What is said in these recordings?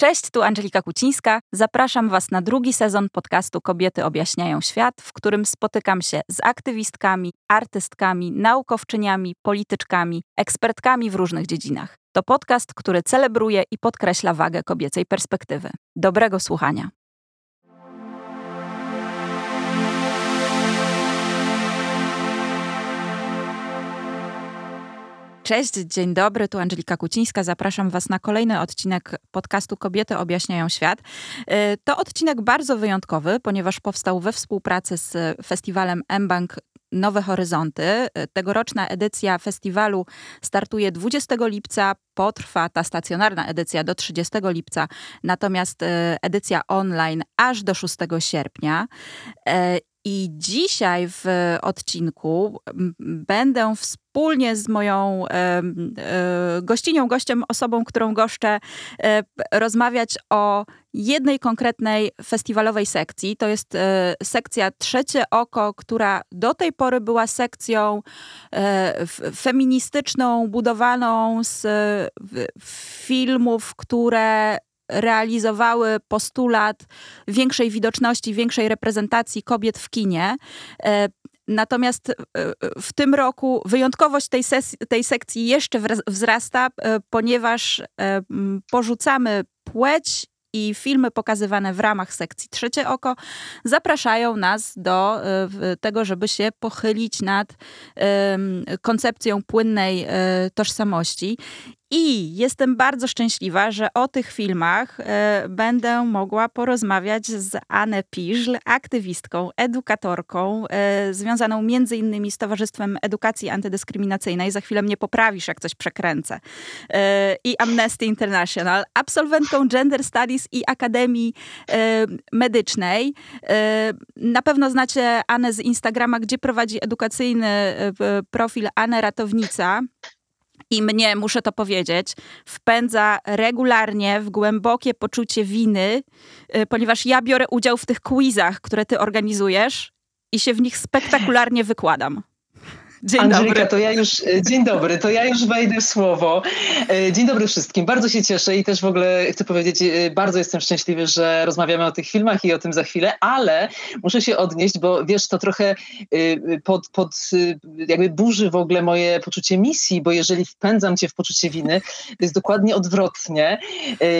Cześć, tu Angelika Kucińska. Zapraszam Was na drugi sezon podcastu Kobiety objaśniają świat, w którym spotykam się z aktywistkami, artystkami, naukowczyniami, polityczkami, ekspertkami w różnych dziedzinach. To podcast, który celebruje i podkreśla wagę kobiecej perspektywy. Dobrego słuchania. Cześć, dzień dobry, tu Angelika Kucińska. Zapraszam Was na kolejny odcinek podcastu Kobiety objaśniają świat. Y, to odcinek bardzo wyjątkowy, ponieważ powstał we współpracy z festiwalem mBank Nowe Horyzonty. Y, tegoroczna edycja festiwalu startuje 20 lipca, potrwa ta stacjonarna edycja do 30 lipca, natomiast y, edycja online aż do 6 sierpnia. I dzisiaj w odcinku będę wspólnie z moją e, gościnią, gościem, osobą, którą goszczę, e, rozmawiać o jednej konkretnej festiwalowej sekcji. To jest e, sekcja Trzecie Oko, która do tej pory była sekcją feministyczną, budowaną z filmów, które realizowały postulat większej widoczności, większej reprezentacji kobiet w kinie. E, natomiast e, w tym roku wyjątkowość tej, tej sekcji jeszcze wzrasta, e, ponieważ porzucamy płeć i filmy pokazywane w ramach sekcji Trzecie Oko zapraszają nas do tego, żeby się pochylić nad koncepcją płynnej tożsamości. I jestem bardzo szczęśliwa, że o tych filmach e, będę mogła porozmawiać z Anę Piżl, aktywistką, edukatorką, e, związaną między innymi z Towarzystwem Edukacji Antydyskryminacyjnej. Za chwilę mnie poprawisz, jak coś przekręcę. E, I Amnesty International, absolwentką Gender Studies i Akademii Medycznej. Na pewno znacie Anę z Instagrama, gdzie prowadzi edukacyjny profil Anę Ratownica i mnie, muszę to powiedzieć, wpędza regularnie w głębokie poczucie winy, y, ponieważ ja biorę udział w tych quizach, które ty organizujesz i się w nich spektakularnie wykładam. Dzień dobry. to ja już, e, dzień dobry, to ja już wejdę w słowo. E, dzień dobry wszystkim. Bardzo się cieszę i też w ogóle chcę powiedzieć, e, bardzo jestem szczęśliwy, że rozmawiamy o tych filmach i o tym za chwilę, ale muszę się odnieść, bo wiesz, to trochę pod, pod jakby burzy w ogóle moje poczucie misji, bo jeżeli wpędzam cię w poczucie winy, to jest dokładnie odwrotnie.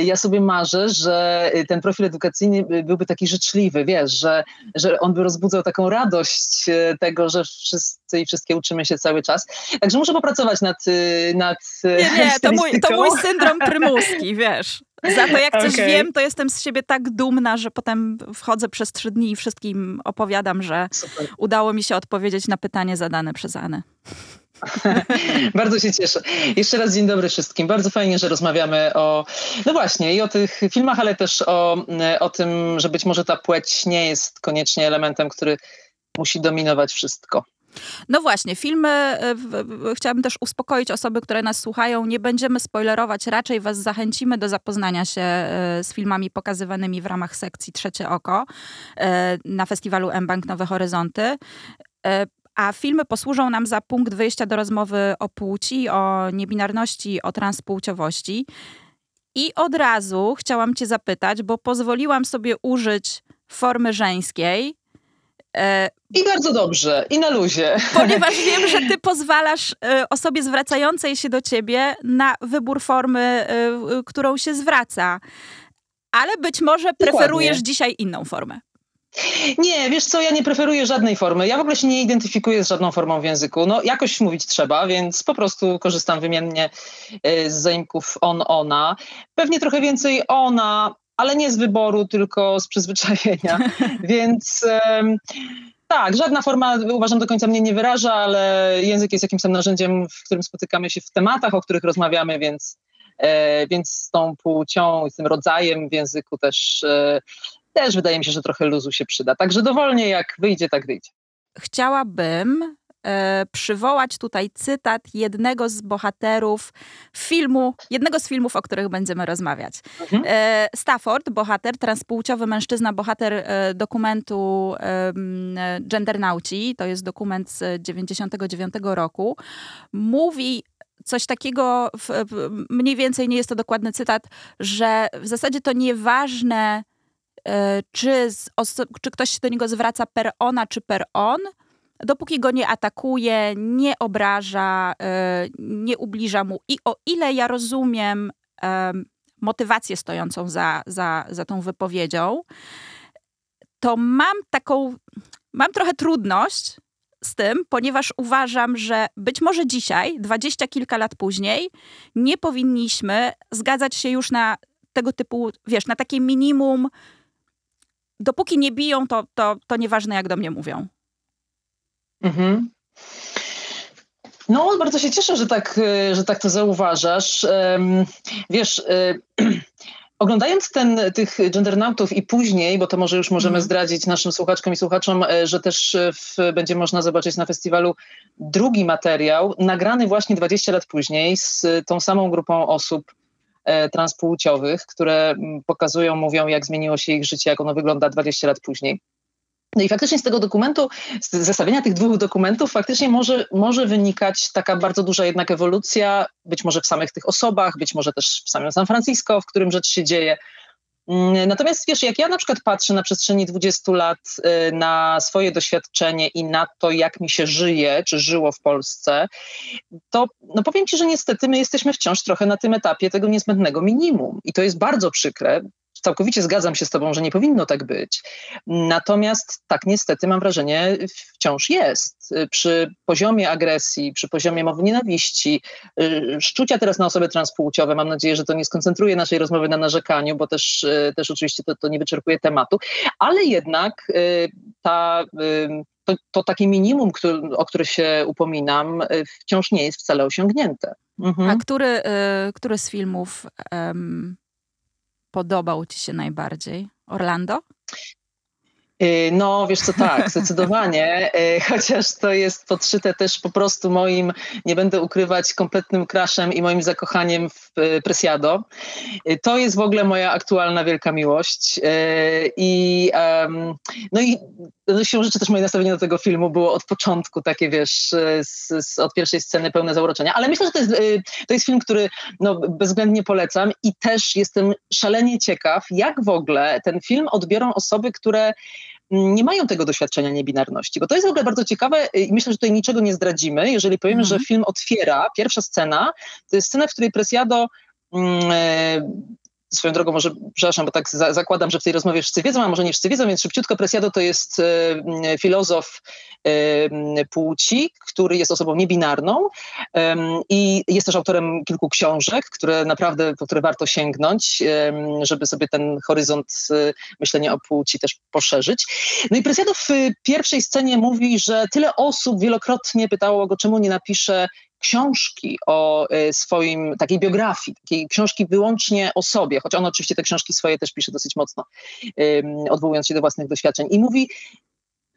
Ja sobie marzę, że ten profil edukacyjny byłby taki życzliwy, wiesz, że, że on by rozbudzał taką radość tego, że wszyscy i wszystkie uczy uczymy się cały czas. Także muszę popracować nad... Y, nad y, nie, nie, to mój, to mój syndrom prymuski, wiesz. Za to jak coś okay. wiem, to jestem z siebie tak dumna, że potem wchodzę przez trzy dni i wszystkim opowiadam, że Super. udało mi się odpowiedzieć na pytanie zadane przez Anę. Bardzo się cieszę. Jeszcze raz dzień dobry wszystkim. Bardzo fajnie, że rozmawiamy o, no właśnie, i o tych filmach, ale też o, o tym, że być może ta płeć nie jest koniecznie elementem, który musi dominować wszystko. No właśnie, filmy, e, chciałabym też uspokoić osoby, które nas słuchają, nie będziemy spoilerować, raczej was zachęcimy do zapoznania się e, z filmami pokazywanymi w ramach sekcji Trzecie Oko e, na festiwalu mBank Nowe Horyzonty. A filmy posłużą nam za punkt wyjścia do rozmowy o płci, o niebinarności, o transpłciowości. I od razu chciałam Cię zapytać, bo pozwoliłam sobie użyć formy żeńskiej, I bardzo dobrze, i na luzie. Ponieważ wiem, że ty pozwalasz e, osobie zwracającej się do ciebie na wybór formy, e, którą się zwraca. Ale być może preferujesz Dokładnie. dzisiaj inną formę. Nie, wiesz co, ja nie preferuję żadnej formy. Ja w ogóle się nie identyfikuję z żadną formą w języku. No, jakoś mówić trzeba, więc po prostu korzystam wymiennie z zaimków on, ona. Pewnie trochę więcej ona, ale nie z wyboru, tylko z przyzwyczajenia. Więc tak, żadna forma uważam do końca mnie nie wyraża, ale język jest jakimś tam narzędziem, w którym spotykamy się w tematach, o których rozmawiamy, więc, e, więc z tą płcią i z tym rodzajem w języku też, e, też wydaje mi się, że trochę luzu się przyda. Także dowolnie jak wyjdzie, tak wyjdzie. Chciałabym, przywołać tutaj cytat jednego z bohaterów filmu, jednego z filmów, o których będziemy rozmawiać. Mhm. E, Stafford, bohater, transpłciowy mężczyzna, bohater e, dokumentu e, Gendernauci, to jest dokument z 99 roku, mówi coś takiego, mniej więcej nie jest to dokładny cytat, że w zasadzie to nieważne, e, czy, czy ktoś się do niego zwraca per ona czy per on, dopóki go nie atakuje, nie obraża, e, nie ubliża mu. I o ile ja rozumiem motywację stojącą za, za, za tą wypowiedzią, to mam taką, mam trochę trudność z tym, ponieważ uważam, że być może dzisiaj, dwadzieścia kilka lat później, nie powinniśmy zgadzać się już na tego typu, wiesz, na takie minimum. Dopóki nie biją, to, to, to nieważne, jak do mnie mówią. Mhm. No, bardzo się cieszę, że tak, e, że tak to zauważasz. Wiesz, e, Oglądając ten, tych gendernautów i później, bo to może już możemy mm. zdradzić naszym słuchaczkom i słuchaczom, e, że też w, będzie można zobaczyć na festiwalu drugi materiał, nagrany właśnie 20 lat później z tą samą grupą osób e, transpłciowych, które pokazują, mówią, jak zmieniło się ich życie, jak ono wygląda 20 lat później. No i faktycznie z tego dokumentu, z zestawienia tych dwóch dokumentów, faktycznie może, może wynikać taka bardzo duża jednak ewolucja, być może w samych tych osobach, być może też w samym San Francisco, w którym rzecz się dzieje. Mm, natomiast wiesz, jak ja na przykład patrzę na przestrzeni 20 lat y, na swoje doświadczenie i na to, jak mi się żyje, czy żyło w Polsce, to no powiem ci, że niestety my jesteśmy wciąż trochę na tym etapie tego niezbędnego minimum. I to jest bardzo przykre, całkowicie zgadzam się z Tobą, że nie powinno tak być. Natomiast tak niestety mam wrażenie wciąż jest. Przy poziomie agresji, przy poziomie mowy nienawiści, y, szczucia teraz na osoby transpłciowe, mam nadzieję, że to nie skoncentruje naszej rozmowy na narzekaniu, bo też, y, też oczywiście to, to nie wyczerpuje tematu, ale jednak y, ta to, to, takie minimum, który, o które się upominam, wciąż nie jest wcale osiągnięte. Mhm. A który, który z filmów podobał ci się najbardziej? Orlando? Y, no, wiesz co, tak, zdecydowanie, y, chociaż to jest podszyte też po prostu moim, nie będę ukrywać, kompletnym crashem i moim zakochaniem w y, Presiado. To jest w ogóle moja aktualna wielka miłość i no i no siłą rzeczy też moje nastawienie do tego filmu było od początku takie, wiesz, z, z, od pierwszej sceny pełne zauroczenia, ale myślę, że to jest, to jest film, który no, bezwzględnie polecam i też jestem szalenie ciekaw, jak w ogóle ten film odbiorą osoby, które nie mają tego doświadczenia niebinarności. Bo to jest w ogóle bardzo ciekawe i myślę, że tutaj niczego nie zdradzimy, jeżeli powiemy, mhm. że film otwiera, pierwsza scena, to jest scena, w której Presiado mm, e, swoją drogą może, przepraszam, bo tak za, zakładam, że w tej rozmowie wszyscy wiedzą, a może nie wszyscy wiedzą, więc szybciutko Presiado to jest e, filozof e, płci, który jest osobą niebinarną e, i jest też autorem kilku książek, które naprawdę, po które warto sięgnąć, żeby sobie ten horyzont e, myślenia o płci też poszerzyć. No i Presiado w pierwszej scenie mówi, że tyle osób wielokrotnie pytało go, czemu nie napisze książki o e, swoim, takiej biografii, takiej książki wyłącznie o sobie, choć on oczywiście te książki swoje też pisze dosyć mocno, odwołując się do własnych doświadczeń. I mówi,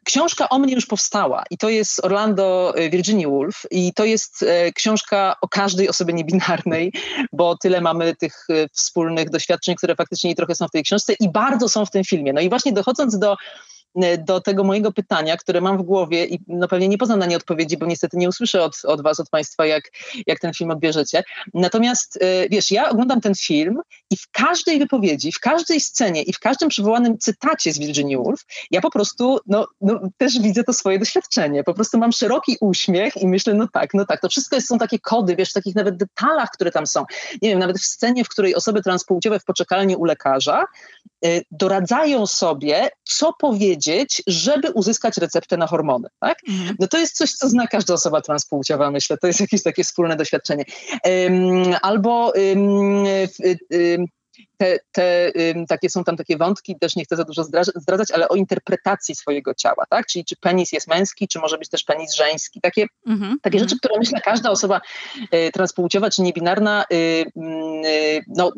Książka o mnie już powstała i to jest Orlando e, Virginia Woolf i to jest e, książka o każdej osobie niebinarnej, bo tyle mamy tych wspólnych doświadczeń, które faktycznie trochę są w tej książce i bardzo są w tym filmie. No i właśnie dochodząc do do tego mojego pytania, które mam w głowie i no pewnie nie poznam na nie odpowiedzi, bo niestety nie usłyszę od, od was, od państwa, jak, jak ten film odbierzecie. Natomiast e, wiesz, ja oglądam ten film i w każdej wypowiedzi, w każdej scenie i w każdym przywołanym cytacie z Virginia Woolf, ja po prostu no, no, też widzę to swoje doświadczenie. Po prostu mam szeroki uśmiech i myślę, no tak, no tak, to wszystko jest, są takie kody, wiesz, w takich nawet detalach, które tam są. Nie wiem, nawet w scenie, w której osoby transpłciowe w poczekalni u lekarza y, doradzają sobie, co powiedzieć, wiedzieć, żeby uzyskać receptę na hormony. Tak? Mhm. No to jest coś, co zna każda osoba transpłciowa, myślę. To jest jakieś takie wspólne doświadczenie. Um, albo um, um, te, te takie są tam takie wątki, też nie chcę za dużo zdradzać, ale o interpretacji swojego ciała, tak? Czyli czy penis jest męski, czy może być też penis żeński. Takie, mm-hmm. takie rzeczy, które myślę każda osoba y, transpłciowa czy niebinarna y, y, no,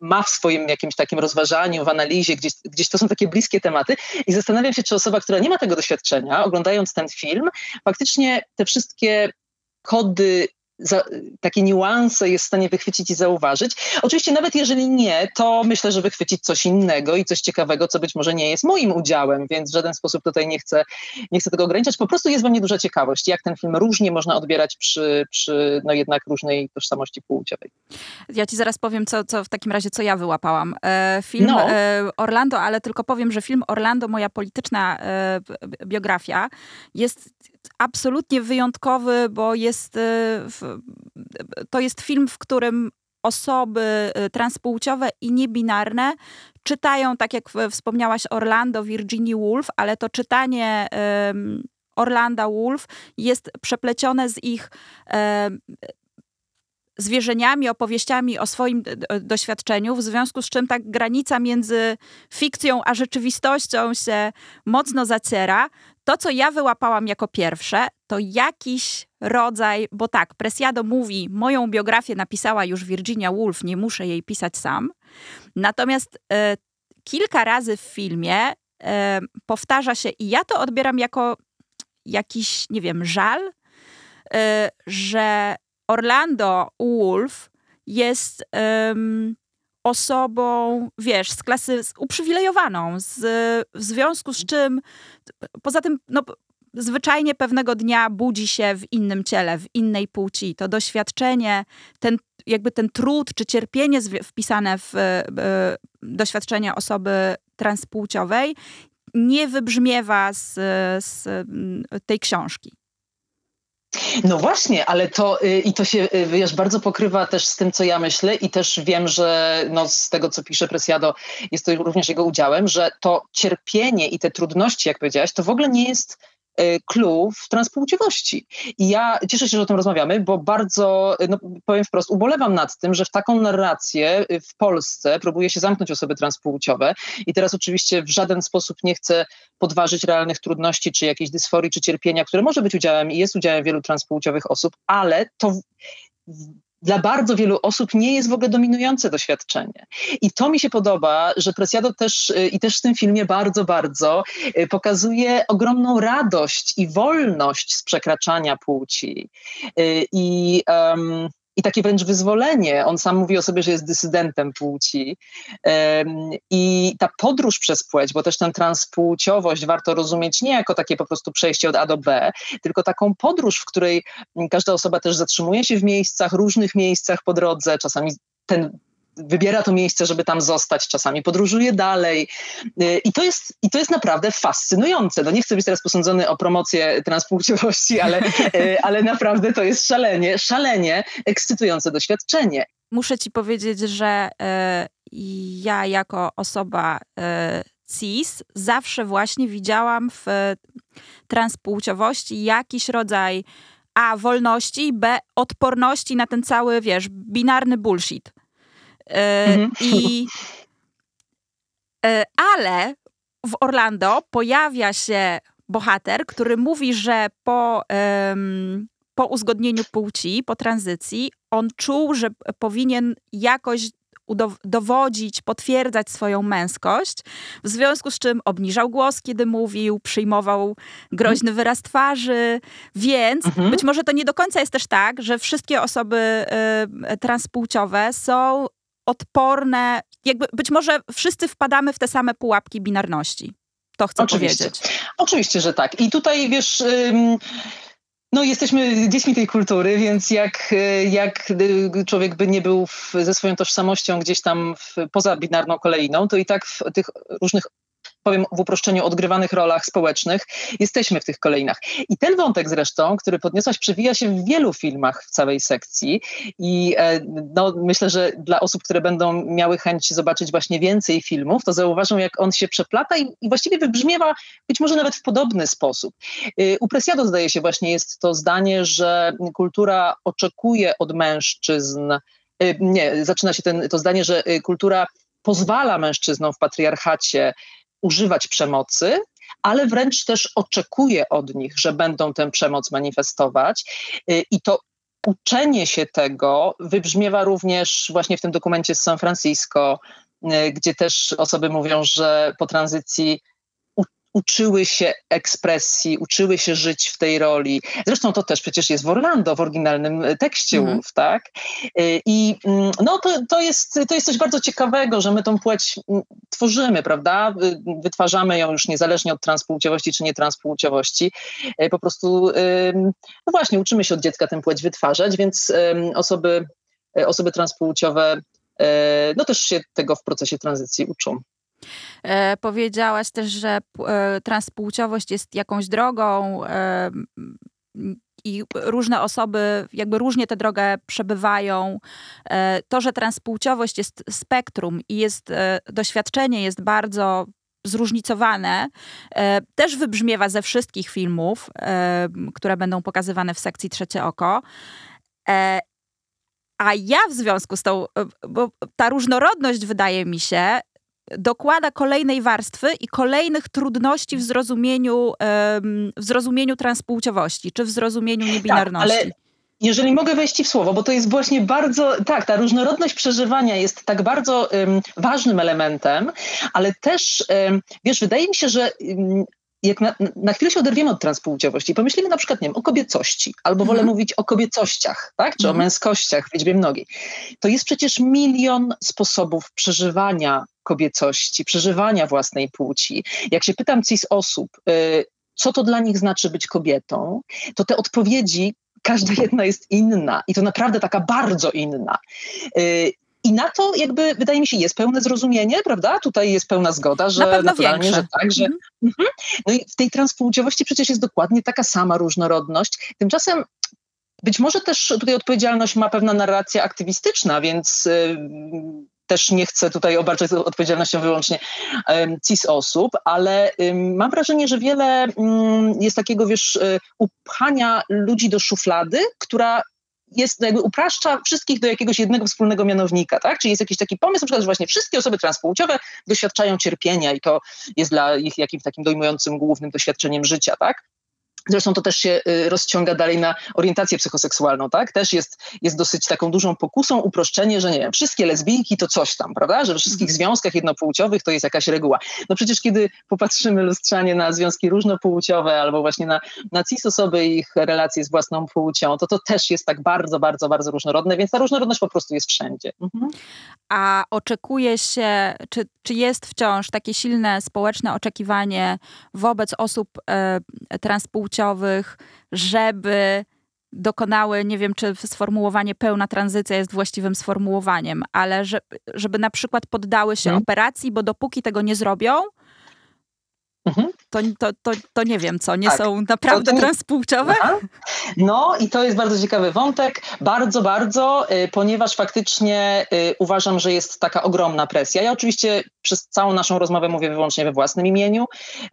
ma w swoim jakimś takim rozważaniu, w analizie, gdzieś, gdzieś to są takie bliskie tematy i zastanawiam się, czy osoba, która nie ma tego doświadczenia, oglądając ten film, faktycznie te wszystkie kody za, takie niuanse jest w stanie wychwycić i zauważyć. Oczywiście nawet jeżeli nie, to myślę, że wychwycić coś innego i coś ciekawego, co być może nie jest moim udziałem, więc w żaden sposób tutaj nie chcę, nie chcę tego ograniczać. Po prostu jest we mnie duża ciekawość, jak ten film różnie można odbierać przy, przy no jednak różnej tożsamości płciowej. Ja ci zaraz powiem, co, co w takim razie, co ja wyłapałam. E, film no. e, Orlando, ale tylko powiem, że film Orlando, moja polityczna e, biografia, jest absolutnie wyjątkowy, bo jest, e, to jest film, w którym osoby e, transpłciowe i niebinarne czytają, tak jak wspomniałaś, Orlando, Virginia Woolf, ale to czytanie Orlanda Woolf jest przeplecione z ich zwierzeniami, opowieściami o swoim doświadczeniu, w związku z czym ta granica między fikcją a rzeczywistością się mocno zaciera. To, co ja wyłapałam jako pierwsze, to jakiś rodzaj, bo tak, Presiado mówi, moją biografię napisała już Virginia Woolf, nie muszę jej pisać sam. Natomiast e, kilka razy w filmie e, powtarza się, i ja to odbieram jako jakiś, nie wiem, żal, e, że Orlando Wolf jest osobą, wiesz, z klasy uprzywilejowaną, z, w związku z czym, poza tym, no, zwyczajnie pewnego dnia budzi się w innym ciele, w innej płci. To doświadczenie, ten, jakby ten trud czy cierpienie wpisane w y, doświadczenie osoby transpłciowej nie wybrzmiewa z, z tej książki. No właśnie, ale to y, i to się y, wiesz, bardzo pokrywa też z tym, co ja myślę i też wiem, że no, z tego, co pisze Presiado, jest to również jego udziałem, że to cierpienie i te trudności, jak powiedziałaś, to w ogóle nie jest clue w transpłciowości. I ja cieszę się, że o tym rozmawiamy, bo bardzo, no, powiem wprost, ubolewam nad tym, że w taką narrację y, w Polsce próbuje się zamknąć osoby transpłciowe. I teraz oczywiście w żaden sposób nie chcę podważyć realnych trudności, czy jakiejś dysforii, czy cierpienia, które może być udziałem i jest udziałem wielu transpłciowych osób, ale to dla bardzo wielu osób nie jest w ogóle dominujące doświadczenie. I to mi się podoba, że Preciado też y, i też w tym filmie bardzo, bardzo y, pokazuje ogromną radość i wolność z przekraczania płci. Y, I um, i takie wręcz wyzwolenie. On sam mówi o sobie, że jest dysydentem płci. I ta podróż przez płeć, bo też tę transpłciowość warto rozumieć nie jako takie po prostu przejście od A do B, tylko taką podróż, w której każda osoba też zatrzymuje się w miejscach, różnych miejscach po drodze, czasami ten wybiera to miejsce, żeby tam zostać, czasami podróżuje dalej. Y, I to jest, i to jest naprawdę fascynujące. No nie chcę być teraz posądzony o promocję transpłciowości, ale, y, ale naprawdę to jest szalenie, szalenie ekscytujące doświadczenie. Muszę ci powiedzieć, że y, ja jako osoba cis zawsze właśnie widziałam w transpłciowości jakiś rodzaj a wolności, b odporności na ten cały, wiesz, binarny bullshit. E, mhm. I, e, ale w Orlando pojawia się bohater, który mówi, że po, po uzgodnieniu płci, po tranzycji, on czuł, że powinien jakoś dowodzić, potwierdzać swoją męskość, w związku z czym obniżał głos, kiedy mówił, przyjmował groźny wyraz twarzy, więc mhm. być może to nie do końca jest też tak, że wszystkie osoby y, transpłciowe są odporne, jakby być może wszyscy wpadamy w te same pułapki binarności. To chcę Oczywiście. powiedzieć. Oczywiście, że tak. I tutaj wiesz. Ym... No, jesteśmy dziećmi tej kultury, więc jak, jak człowiek by nie był w, ze swoją tożsamością gdzieś tam w, poza binarną kolejną, to i tak w tych różnych powiem w uproszczeniu, odgrywanych rolach społecznych, jesteśmy w tych kolejnach. I ten wątek zresztą, który podniosłaś, przewija się w wielu filmach w całej sekcji i e, no, myślę, że dla osób, które będą miały chęć zobaczyć właśnie więcej filmów, to zauważą, jak on się przeplata i, i właściwie wybrzmiewa być może nawet w podobny sposób. Y, u Presiado zdaje się właśnie jest to zdanie, że kultura oczekuje od mężczyzn, y, nie, zaczyna się ten, to zdanie, że y, kultura pozwala mężczyznom w patriarchacie używać przemocy, ale wręcz też oczekuje od nich, że będą tę przemoc manifestować. Y, I to uczenie się tego wybrzmiewa również właśnie w tym dokumencie z San Francisco, y, gdzie też osoby mówią, że po tranzycji uczyły się ekspresji, uczyły się żyć w tej roli. Zresztą to też przecież jest w Orlando, w oryginalnym tekście mm. Wolf, tak? I no to, to, jest, to jest coś bardzo ciekawego, że my tą płeć mm, tworzymy, prawda? Wytwarzamy ją już niezależnie od transpłciowości czy nietranspłciowości. Y, po prostu, no właśnie, uczymy się od dziecka tę płeć wytwarzać, więc osoby, osoby transpłciowe no też się tego w procesie tranzycji uczą. E, powiedziałaś też, że e, transpłciowość jest jakąś drogą e, i różne osoby jakby różnie tę drogę przebywają. E, to, że transpłciowość jest spektrum i jest e, doświadczenie jest bardzo zróżnicowane, e, też wybrzmiewa ze wszystkich filmów, które będą pokazywane w sekcji Trzecie Oko. A ja w związku z tą, bo ta różnorodność wydaje mi się, dokłada kolejnej warstwy i kolejnych trudności w zrozumieniu, w zrozumieniu transpłciowości, czy w zrozumieniu niebinarności. Tak, ale jeżeli mogę wejść w słowo, bo to jest właśnie bardzo, tak, ta różnorodność przeżywania jest tak bardzo um, ważnym elementem, ale też, um, wiesz, wydaje mi się, że um, jak na, na, chwilę się oderwiemy od transpłciowości i pomyślimy na przykład, nie wiem, o kobiecości, albo wolę mhm. mówić o kobiecościach, tak, czy o mhm. męskościach w liczbie mnogiej, to jest przecież milion sposobów przeżywania kobiecości, przeżywania własnej płci. Jak się pytam cis osób, y, co to dla nich znaczy być kobietą, to te odpowiedzi każda jedna jest inna i to naprawdę taka bardzo inna. Y, I na to jakby wydaje mi się jest pełne zrozumienie, prawda? Tutaj jest pełna zgoda, że Na naturalnie, większe. że tak, że. Mhm. mhm. No i w tej transpłciowości przecież jest dokładnie taka sama różnorodność. Tymczasem być może też tutaj odpowiedzialność ma pewna narracja aktywistyczna, więc y, też nie chcę tutaj obarczać odpowiedzialnością wyłącznie CIS osób, ale mam wrażenie, że wiele mm, jest takiego, wiesz, e, upchania ludzi do szuflady, która jest, jakby upraszcza wszystkich do jakiegoś jednego wspólnego mianownika, tak? Czyli jest jakiś taki pomysł, na przykład, że właśnie wszystkie osoby transpłciowe doświadczają cierpienia i to jest dla ich jakimś takim dojmującym głównym doświadczeniem życia, tak? Zresztą to też się y, rozciąga dalej na orientację psychoseksualną, tak? Też jest, jest dosyć taką dużą pokusą uproszczenie, że nie wiem, wszystkie lesbijki to coś tam, prawda? Że we wszystkich mhm. związkach jednopłciowych to jest jakaś reguła. No przecież kiedy popatrzymy lustrzanie na związki różnopłciowe albo właśnie na, na cis osoby i ich relacje z własną płcią, to to też jest tak bardzo, bardzo, bardzo różnorodne, więc ta różnorodność po prostu jest wszędzie. Mhm. A oczekuje się, czy, czy jest wciąż takie silne społeczne oczekiwanie wobec osób e, transpłciowych, płciowych, żeby dokonały, nie wiem czy sformułowanie pełna tranzycja jest właściwym sformułowaniem, ale że, żeby na przykład poddały się hmm. operacji, bo dopóki tego nie zrobią, Mhm. To, to, to, to nie wiem, co, nie tak. są naprawdę to, transpłciowe? Aha. No i to jest bardzo ciekawy wątek, bardzo, bardzo, y, ponieważ faktycznie y, uważam, że jest taka ogromna presja. Ja oczywiście przez całą naszą rozmowę mówię wyłącznie we własnym imieniu,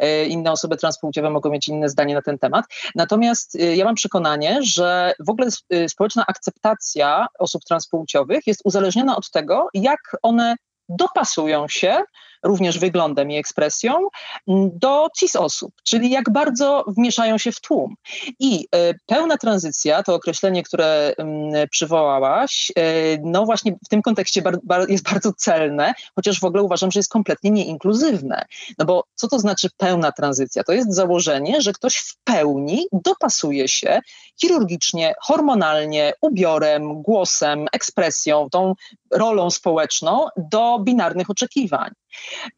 y, inne osoby transpłciowe mogą mieć inne zdanie na ten temat, natomiast y, ja mam przekonanie, że w ogóle y, społeczna akceptacja osób transpłciowych jest uzależniona od tego, jak one dopasują się również wyglądem i ekspresją, mm, do cis osób, czyli jak bardzo wmieszają się w tłum. I e, pełna tranzycja, to określenie, które mm, przywołałaś, e, no właśnie w tym kontekście jest bardzo celne, chociaż w ogóle uważam, że jest kompletnie nieinkluzywne. No bo co to znaczy pełna tranzycja? To jest założenie, że ktoś w pełni dopasuje się chirurgicznie, hormonalnie, ubiorem, głosem, ekspresją, tą rolą społeczną do binarnych oczekiwań.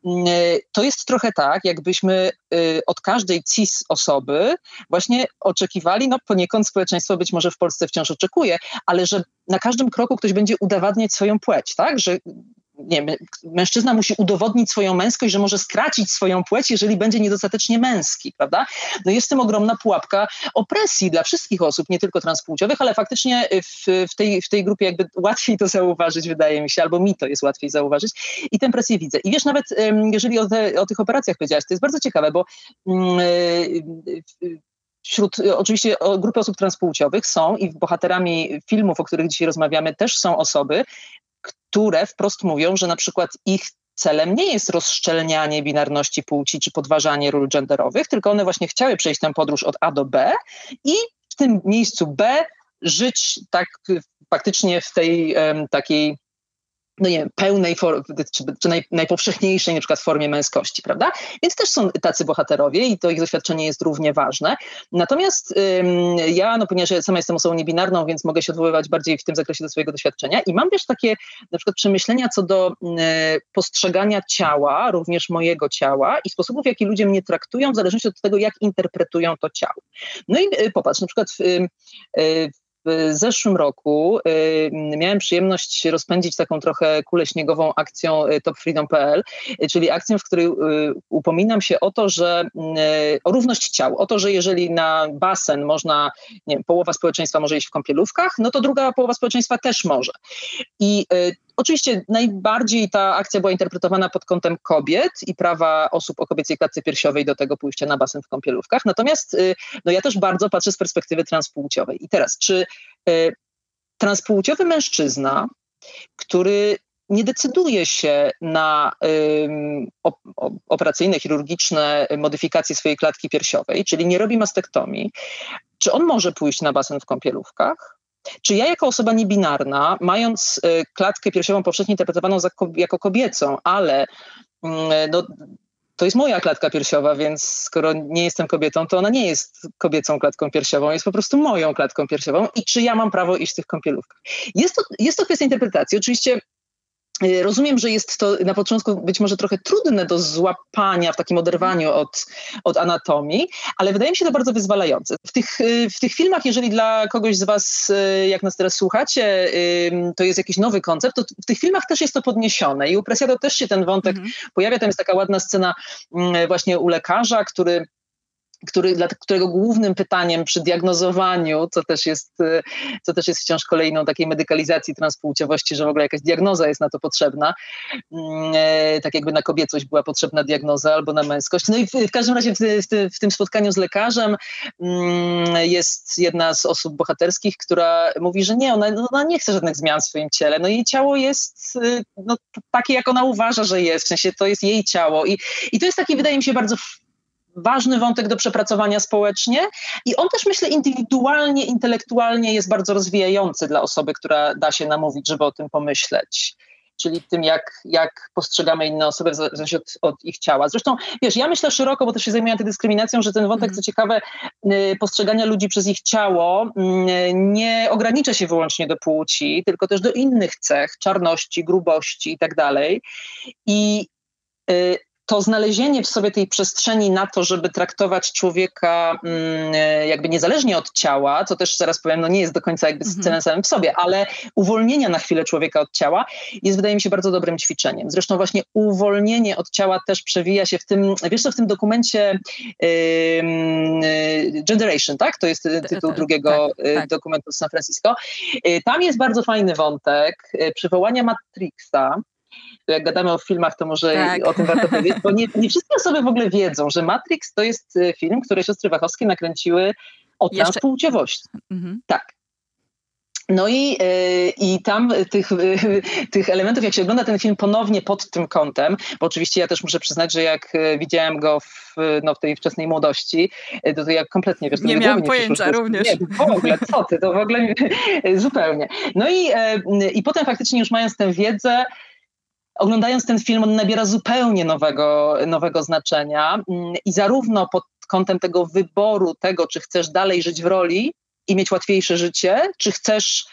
Mm, to jest trochę tak, jakbyśmy y, od każdej CIS osoby właśnie oczekiwali, no poniekąd społeczeństwo być może w Polsce wciąż oczekuje, ale że na każdym kroku ktoś będzie udowadniać swoją płeć, tak? Że nie mężczyzna musi udowodnić swoją męskość, że może stracić swoją płeć, jeżeli będzie niedostatecznie męski, prawda? No jest w tym ogromna pułapka opresji dla wszystkich osób, nie tylko transpłciowych, ale faktycznie w, w, tej, w tej grupie jakby łatwiej to zauważyć, wydaje mi się, albo mi to jest łatwiej zauważyć i tę presję widzę. I wiesz, nawet jeżeli o, te, o tych operacjach powiedziałaś, to jest bardzo ciekawe, bo mm, e, wśród oczywiście grupy osób transpłciowych są i bohaterami filmów, o których dzisiaj rozmawiamy, też są osoby, które wprost mówią, że na przykład ich celem nie jest rozszczelnianie binarności płci czy podważanie ról genderowych, tylko one właśnie chciały przejść tę podróż od A do B i w tym miejscu B żyć tak faktycznie w tej um, takiej no nie wiem, pełnej, czy, czy naj, najpowszechniejszej na przykład formie męskości, prawda? Więc też są tacy bohaterowie i to ich doświadczenie jest równie ważne. Natomiast ym, ja, no ponieważ ja sama jestem osobą niebinarną, więc mogę się odwoływać bardziej w tym zakresie do swojego doświadczenia i mam też takie na przykład przemyślenia co do y, postrzegania ciała, również mojego ciała i sposobów, w jaki ludzie mnie traktują w zależności od tego, jak interpretują to ciało. No i y, popatrz, na przykład w, y, w zeszłym roku y, miałem przyjemność rozpędzić taką trochę kulę śniegową akcją y, topfreedom.pl, y, czyli akcją, w której upominam się o to, że o równość ciał, o to, że jeżeli na basen można, nie połowa społeczeństwa może iść w kąpielówkach, no to druga połowa społeczeństwa też może. I Oczywiście najbardziej ta akcja była interpretowana pod kątem kobiet i prawa osób o kobiecej klatce piersiowej do tego pójścia na basen w kąpielówkach. Natomiast y, no ja też bardzo patrzę z perspektywy transpłciowej. I teraz, czy y, transpłciowy mężczyzna, który nie decyduje się na operacyjne, chirurgiczne modyfikacje swojej klatki piersiowej, czyli nie robi mastektomii, czy on może pójść na basen w kąpielówkach? Czy ja jako osoba niebinarna, mając y, klatkę piersiową powszechnie interpretowaną jako kobiecą, ale mm, no, to jest moja klatka piersiowa, więc skoro nie jestem kobietą, to ona nie jest kobiecą klatką piersiową, jest po prostu moją klatką piersiową i czy ja mam prawo iść w tych kąpielówkach. Jest to, jest to kwestia interpretacji. Oczywiście rozumiem, że jest to na początku być może trochę trudne do złapania w takim oderwaniu od, od anatomii, ale wydaje mi się to bardzo wyzwalające. W tych, y, w tych filmach, jeżeli dla kogoś z Was, y, jak nas teraz słuchacie, to jest jakiś nowy koncept, to w tych filmach też jest to podniesione i u Presiado też się ten wątek mhm. pojawia. Tam jest taka ładna scena mm, właśnie u lekarza, który który, dla którego głównym pytaniem przy diagnozowaniu, co też, jest, y, co też jest wciąż kolejną takiej medykalizacji transpłciowości, że w ogóle jakaś diagnoza jest na to potrzebna, mm, e, tak jakby na kobiecość była potrzebna diagnoza albo na męskość. No i w, w każdym razie w, w, w, tym spotkaniu z lekarzem mm, jest jedna z osób bohaterskich, która mówi, że nie, ona, ona nie chce żadnych zmian w swoim ciele. No jej ciało jest y, no, takie, jak ona uważa, że jest, w sensie to jest jej ciało i, i to jest taki, wydaje mi się, bardzo ważny wątek do przepracowania społecznie i on też myślę indywidualnie, intelektualnie jest bardzo rozwijający dla osoby, która da się namówić, żeby o tym pomyśleć czyli tym, jak, jak postrzegamy inne osoby w zależności od, od, ich ciała. Zresztą, wiesz, ja myślę szeroko, bo też się zajmuję antydyskryminacją, że ten wątek, mm. co ciekawe, y, postrzegania ludzi przez ich ciało y, nie ogranicza się wyłącznie do płci, tylko też do innych cech, czarności, grubości i tak dalej. I y, to znalezienie w sobie tej przestrzeni na to, żeby traktować człowieka mm, e, jakby niezależnie od ciała, co też zaraz powiem, no nie jest do końca jakby mhm. celem samym w sobie, ale uwolnienia na chwilę człowieka od ciała jest wydaje mi się bardzo dobrym ćwiczeniem. Zresztą właśnie uwolnienie od ciała też przewija się w tym, wiesz co, w tym dokumencie yy, Generation, tak? To jest tytuł drugiego tak, tak. dokumentu z San Francisco. Tam jest bardzo fajny wątek przywołania Matrixa, jak gadamy o filmach, to może tak. o tym warto powiedzieć, bo nie, nie, wszystkie osoby w ogóle wiedzą, że Matrix to jest e, film, który siostry Wachowskie nakręciły o transpłciowości. Mhm. Tak. No i, e, i tam tych, e, tych elementów, jak się ogląda ten film ponownie pod tym kątem, bo oczywiście ja też muszę przyznać, że jak widziałem go w, no, w tej wczesnej młodości, to, to ja kompletnie, wiesz, nie miałam pojęcia również. Nie, w ogóle, co ty, to w ogóle zupełnie. No i, i potem faktycznie już mając tę wiedzę, oglądając ten film, on nabiera zupełnie nowego, nowego znaczenia mm, i zarówno pod kątem tego wyboru tego, czy chcesz dalej żyć w roli i mieć łatwiejsze życie, czy chcesz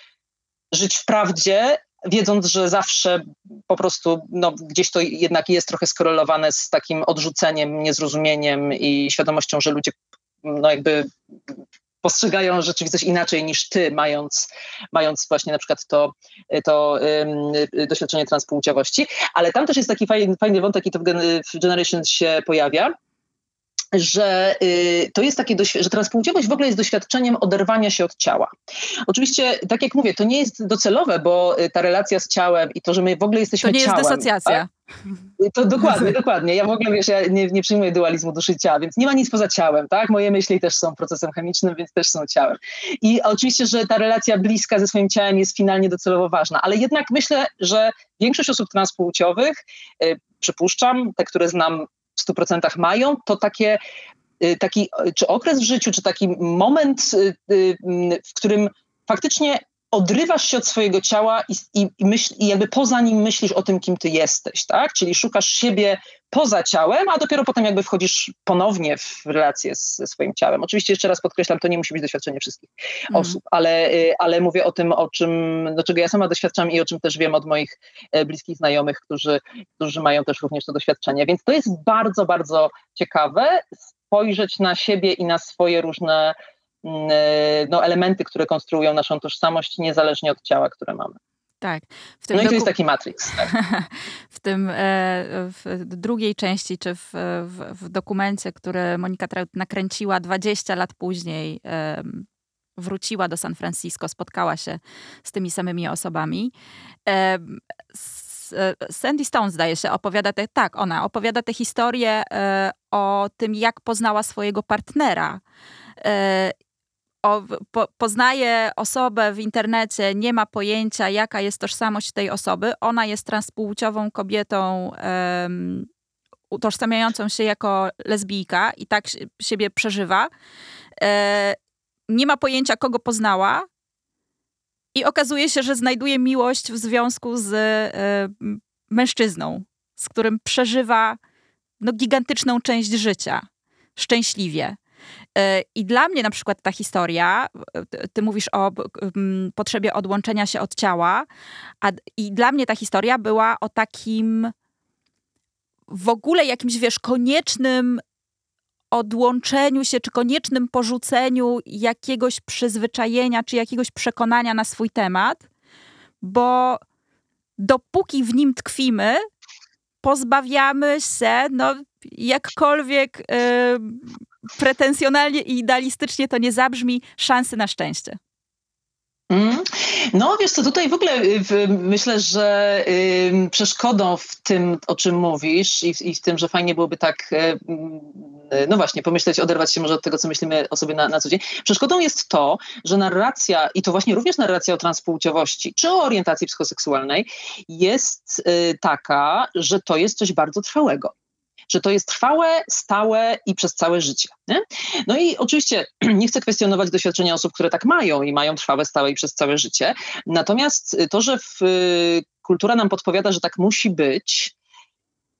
żyć w prawdzie, wiedząc, że zawsze po prostu no, gdzieś to jednak jest trochę skorelowane z takim odrzuceniem, niezrozumieniem i świadomością, że ludzie no jakby postrzegają rzeczywistość inaczej niż ty, mając, mając właśnie na przykład to, to um, doświadczenie transpłciowości. Ale tam też jest taki fajny, fajny wątek i to w Generation się pojawia, że y, to jest takie, że transpłciowość w ogóle jest doświadczeniem oderwania się od ciała. Oczywiście, tak jak mówię, to nie jest docelowe, bo y, ta relacja z ciałem i to, że my w ogóle jesteśmy ciałem. To nie ciałem, jest dysocjacja. Tak? To dokładnie, dokładnie. Ja w ogóle, wiesz, ja nie, nie przyjmuję dualizmu duszy ciała, więc nie ma nic poza ciałem, tak? Moje myśli też są procesem chemicznym, więc też są ciałem. I oczywiście, że ta relacja bliska ze swoim ciałem jest finalnie docelowo ważna, ale jednak myślę, że większość osób transpłciowych, y, przypuszczam, te, które znam w 100% mają, to takie y, taki, czy okres w życiu, czy taki moment, y, y, w którym faktycznie odrywasz się od swojego ciała i, i, i, myśl, i jakby poza nim myślisz o tym, kim ty jesteś, tak? Czyli szukasz siebie poza ciałem, a dopiero potem jakby wchodzisz ponownie w relację z, ze swoim ciałem. Oczywiście jeszcze raz podkreślam, to nie musi być doświadczenie wszystkich mm. osób, ale, y, ale mówię o tym, o czym, do czego ja sama doświadczam i o czym też wiem od moich e, bliskich znajomych, którzy, którzy mają też również to doświadczenie. Więc to jest bardzo, bardzo ciekawe spojrzeć na siebie i na swoje różne no, elementy, które konstruują naszą tożsamość, niezależnie od ciała, które mamy. Tak. no i to jest taki Matrix. Tak. w tym e, w drugiej części, czy w, w, w dokumencie, który Monika Traut nakręciła 20 lat później, wróciła do San Francisco, spotkała się z tymi samymi osobami. Sandy Stone, zdaje się, opowiada te, tak, ona opowiada tę historię e, o tym, jak poznała swojego partnera e, o, po, poznaje osobę w internecie, nie ma pojęcia, jaka jest tożsamość tej osoby. Ona jest transpłciową kobietą, um, utożsamiającą się jako lesbijka i tak siebie przeżywa. E, nie ma pojęcia, kogo poznała. I okazuje się, że znajduje miłość w związku z e, mężczyzną, z którym przeżywa no, gigantyczną część życia szczęśliwie. E, I dla mnie na przykład ta historia, ty mówisz o potrzebie odłączenia się od ciała, a, i dla mnie ta historia była o takim w ogóle jakimś, wiesz, koniecznym odłączeniu się, czy koniecznym porzuceniu jakiegoś przyzwyczajenia, czy jakiegoś przekonania na swój temat, bo dopóki w nim tkwimy, pozbawiamy się, no, jakkolwiek y, pretensjonalnie i idealistycznie to nie zabrzmi, szansy na szczęście. Mm. No wiesz co, tutaj w ogóle y, myślę, że y, przeszkodą w tym, o czym mówisz i w, tym, że fajnie byłoby tak, y, no właśnie, pomyśleć, oderwać się może od tego, co myślimy o sobie na, na co dzień. Przeszkodą jest to, że narracja, i to właśnie również narracja o transpłciowości, czy o orientacji psychoseksualnej, jest taka, że to jest coś bardzo trwałego że to jest trwałe, stałe i przez całe życie. Nie? No i oczywiście nie chcę kwestionować doświadczenia osób, które tak mają i mają trwałe, stałe i przez całe życie. Natomiast to, że w, y, kultura nam podpowiada, że tak musi być,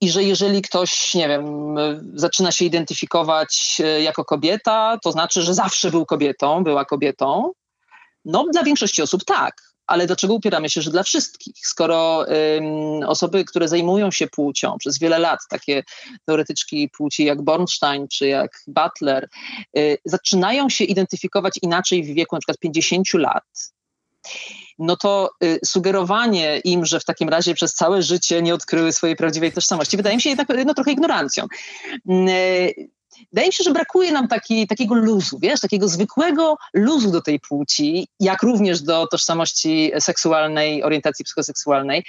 i że jeżeli ktoś, nie wiem, zaczyna się identyfikować y, jako kobieta, to znaczy, że zawsze był kobietą, była kobietą. No, dla większości osób tak ale dlaczego upieramy się, że dla wszystkich? Skoro ym, osoby, które zajmują się płcią przez wiele lat, takie teoretyczki płci jak Bornstein czy jak Butler, y, zaczynają się identyfikować inaczej w wieku na przykład 50 lat, no to y, sugerowanie im, że w takim razie przez całe życie nie odkryły swojej prawdziwej tożsamości, wydaje mi się jednak no, trochę ignorancją. Y, wydaje mi się, że brakuje nam taki, takiego luzu, wiesz, takiego zwykłego luzu do tej płci, jak również do tożsamości seksualnej, orientacji psychoseksualnej,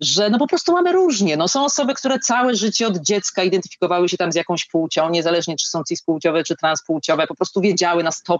że no po prostu mamy różnie. No, są osoby, które całe życie od dziecka identyfikowały się tam z jakąś płcią, niezależnie czy są cispłciowe, czy transpłciowe, po prostu wiedziały na 100%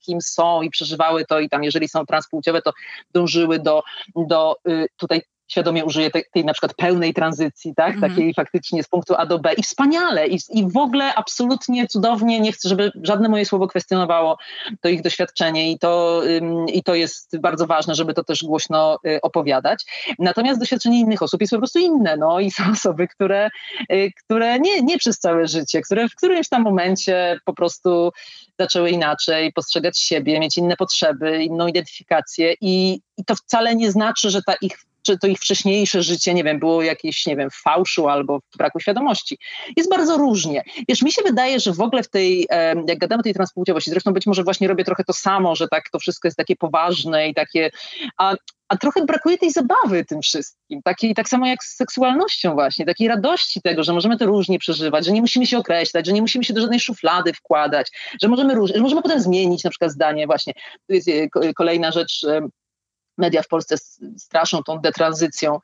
kim są i przeżywały to i tam, jeżeli są transpłciowe, to dążyły do, do y, tutaj świadomie użyję tej, tej na przykład pełnej tranzycji, tak? Mm. takiej faktycznie z punktu A do B i wspaniale i, i w ogóle absolutnie cudownie, nie chcę, żeby żadne moje słowo kwestionowało to ich doświadczenie i to, ym, i to jest bardzo ważne, żeby to też głośno y, opowiadać. Natomiast doświadczenie innych osób jest po prostu inne, no i są osoby, które, y, które nie, nie przez całe życie, które w którymś tam momencie po prostu zaczęły inaczej postrzegać siebie, mieć inne potrzeby, inną identyfikację i, i to wcale nie znaczy, że ta ich czy to ich wcześniejsze życie, nie wiem, było jakieś, nie wiem, fałszu albo braku świadomości. Jest bardzo różnie. Wiesz, mi się wydaje, że w ogóle w tej, jak gadamy o tej transpłciowości, zresztą być może właśnie robię trochę to samo, że tak to wszystko jest takie poważne i takie, a, a trochę brakuje tej zabawy tym wszystkim, takiej, tak samo jak z seksualnością właśnie, takiej radości tego, że możemy to różnie przeżywać, że nie musimy się określać, że nie musimy się do żadnej szuflady wkładać, że możemy, róż, że możemy potem zmienić na przykład zdanie właśnie. Tu jest e, kolejna rzecz, media w Polsce straszą tą detranzycją.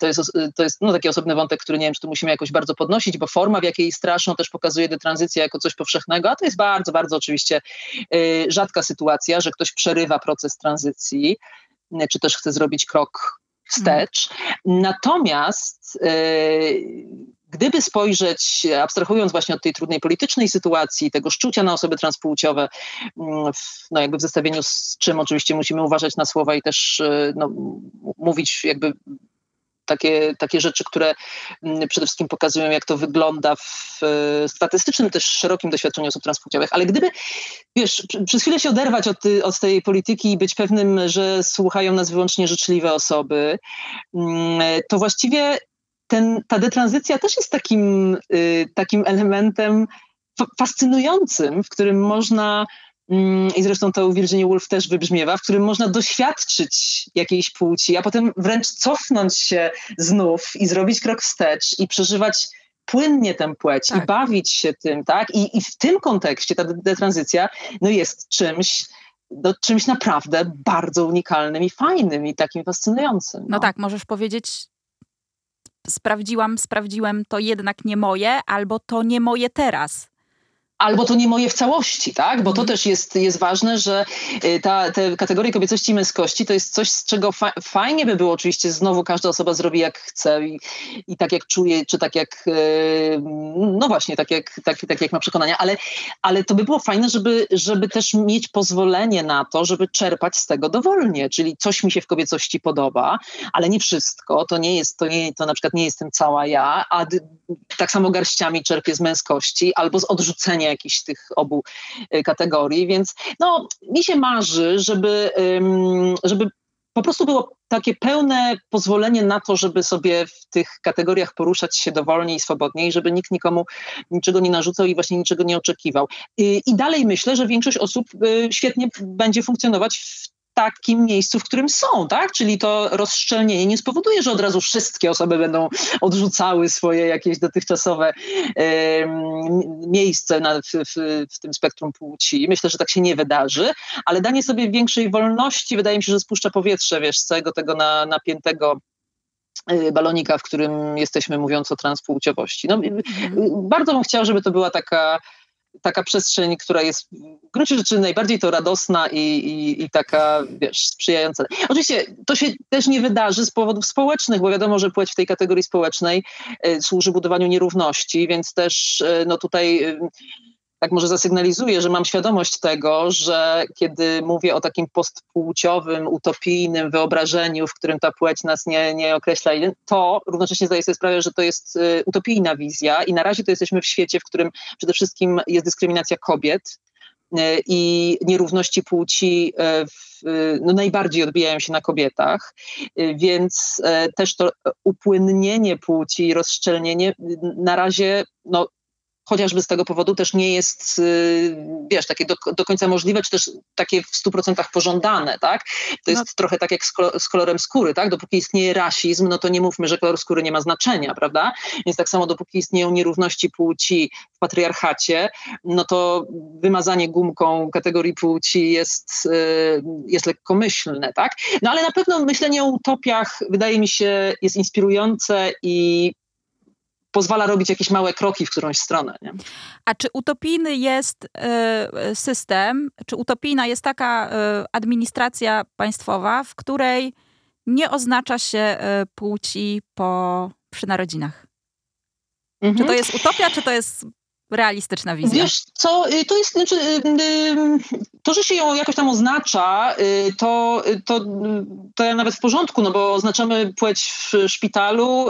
To jest, to jest no, taki osobny wątek, który nie wiem, czy tu musimy jakoś bardzo podnosić, bo forma, w jakiej straszą, też pokazuje detranzycję jako coś powszechnego, a to jest bardzo, bardzo oczywiście y, rzadka sytuacja, że ktoś przerywa proces tranzycji, y, czy też chce zrobić krok wstecz. Hmm. Natomiast y, gdyby spojrzeć, abstrahując właśnie od tej trudnej politycznej sytuacji, tego szczucia na osoby transpłciowe, mm, no jakby w zestawieniu z czym oczywiście musimy uważać na słowa i też no, mówić jakby takie, takie rzeczy, które mm, przede wszystkim pokazują, jak to wygląda w statystycznym, też szerokim doświadczeniu osób transpłciowych. Ale gdyby, wiesz, przez chwilę się oderwać od, od tej polityki i być pewnym, że słuchają nas wyłącznie życzliwe osoby, mm, to właściwie ten, ta detranzycja też jest takim, y, takim elementem fascynującym, w którym można Mm, i zresztą to u Virginia Woolf też wybrzmiewa, w którym można doświadczyć jakiejś płci, a potem wręcz cofnąć się znów i zrobić krok wstecz i przeżywać płynnie tę płeć tak. i bawić się tym, tak? I, I w tym kontekście ta detranzycja no jest czymś, no, czymś naprawdę bardzo unikalnym i fajnym i takim fascynującym. No, no tak, możesz powiedzieć, sprawdziłam, sprawdziłem, to jednak nie moje, albo to nie moje teraz albo to nie moje w całości, tak? Bo to mhm. też jest, jest ważne, że y, ta, te kategorie kobiecości i męskości to jest coś, z czego fa fajnie by było oczywiście znowu każda osoba zrobi jak chce i, i tak jak czuje, czy tak jak, y, no właśnie, tak jak, tak, tak jak ma przekonania, ale, ale to by było fajne, żeby, żeby też mieć pozwolenie na to, żeby czerpać z tego dowolnie, czyli coś mi się w kobiecości podoba, ale nie wszystko, to nie jest, to, nie, to na przykład nie jestem cała ja, a tak samo garściami czerpię z męskości albo z odrzucenia jakichś tych obu y, kategorii, więc no, mi się marzy, żeby, żeby po prostu było takie pełne pozwolenie na to, żeby sobie w tych kategoriach poruszać się dowolnie i swobodnie i żeby nikt nikomu niczego nie narzucał i właśnie niczego nie oczekiwał. I, i dalej myślę, że większość osób y, świetnie będzie funkcjonować w takim miejscu, w którym są, tak? Czyli to rozszczelnienie nie spowoduje, że od razu wszystkie osoby będą odrzucały swoje jakieś dotychczasowe e, miejsce na, w, w, w, tym spektrum płci. Myślę, że tak się nie wydarzy, ale danie sobie większej wolności wydaje mi się, że spuszcza powietrze, wiesz, z całego tego na, napiętego e, balonika, w którym jesteśmy mówiąc o transpłciowości. No, mhm. Bardzo bym chciała, żeby to była taka taka przestrzeń, która jest w gruncie rzeczy najbardziej to radosna i, i, i, taka, wiesz, sprzyjająca. Oczywiście to się też nie wydarzy z powodów społecznych, bo wiadomo, że płeć w tej kategorii społecznej y, służy budowaniu nierówności, więc też y, no tutaj y, tak może zasygnalizuję, że mam świadomość tego, że kiedy mówię o takim postpłciowym, utopijnym wyobrażeniu, w którym ta płeć nas nie, nie określa, to równocześnie zdaję sobie sprawę, że to jest y, utopijna wizja i na razie to jesteśmy w świecie, w którym przede wszystkim jest dyskryminacja kobiet, y, i nierówności płci y, w, no najbardziej odbijają się na kobietach, więc też to upłynnienie płci rozszczelnienie na razie no, chociażby z tego powodu też nie jest, y, wiesz, takie do, do końca możliwe, czy też takie w 100% pożądane, tak? To jest no. trochę tak jak z, z, kolorem skóry, tak? Dopóki istnieje rasizm, no to nie mówmy, że kolor skóry nie ma znaczenia, prawda? Więc tak samo dopóki istnieją nierówności płci w patriarchacie, no to wymazanie gumką kategorii płci jest, y, jest lekkomyślne, tak? No ale na pewno myślenie o utopiach wydaje mi się jest inspirujące i pozwala robić jakieś małe kroki w którąś stronę. Nie? A czy utopijny jest y, system, czy utopijna jest taka y, administracja państwowa, w której nie oznacza się y, płci po przynarodzinach? Mhm. Czy to jest utopia, czy to jest realistyczna wizja. Wiesz co, y, to jest, znaczy, y, y, to, że się ją jakoś tam oznacza, to, to, to ja nawet w porządku, no bo oznaczamy płeć w szpitalu,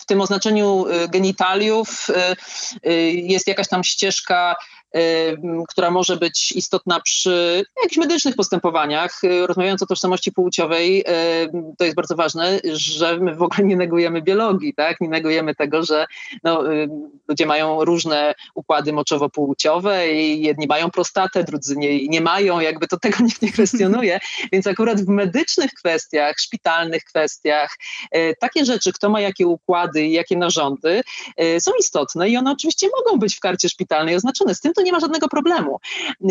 w tym oznaczeniu genitaliów jest jakaś tam ścieżka która może być istotna przy jakichś medycznych postępowaniach. Rozmawiając o tożsamości płciowej, to jest bardzo ważne, że my w ogóle nie negujemy biologii, tak? Nie negujemy tego, że no, ludzie mają różne układy moczowo-płciowe i jedni mają prostatę, drudzy nie, nie mają, jakby to tego nikt nie kwestionuje. Więc akurat w medycznych kwestiach, szpitalnych kwestiach, e, takie rzeczy, kto ma jakie układy i jakie narządy, e, są istotne i one oczywiście mogą być w karcie szpitalnej oznaczone. Z tym to nie ma żadnego problemu.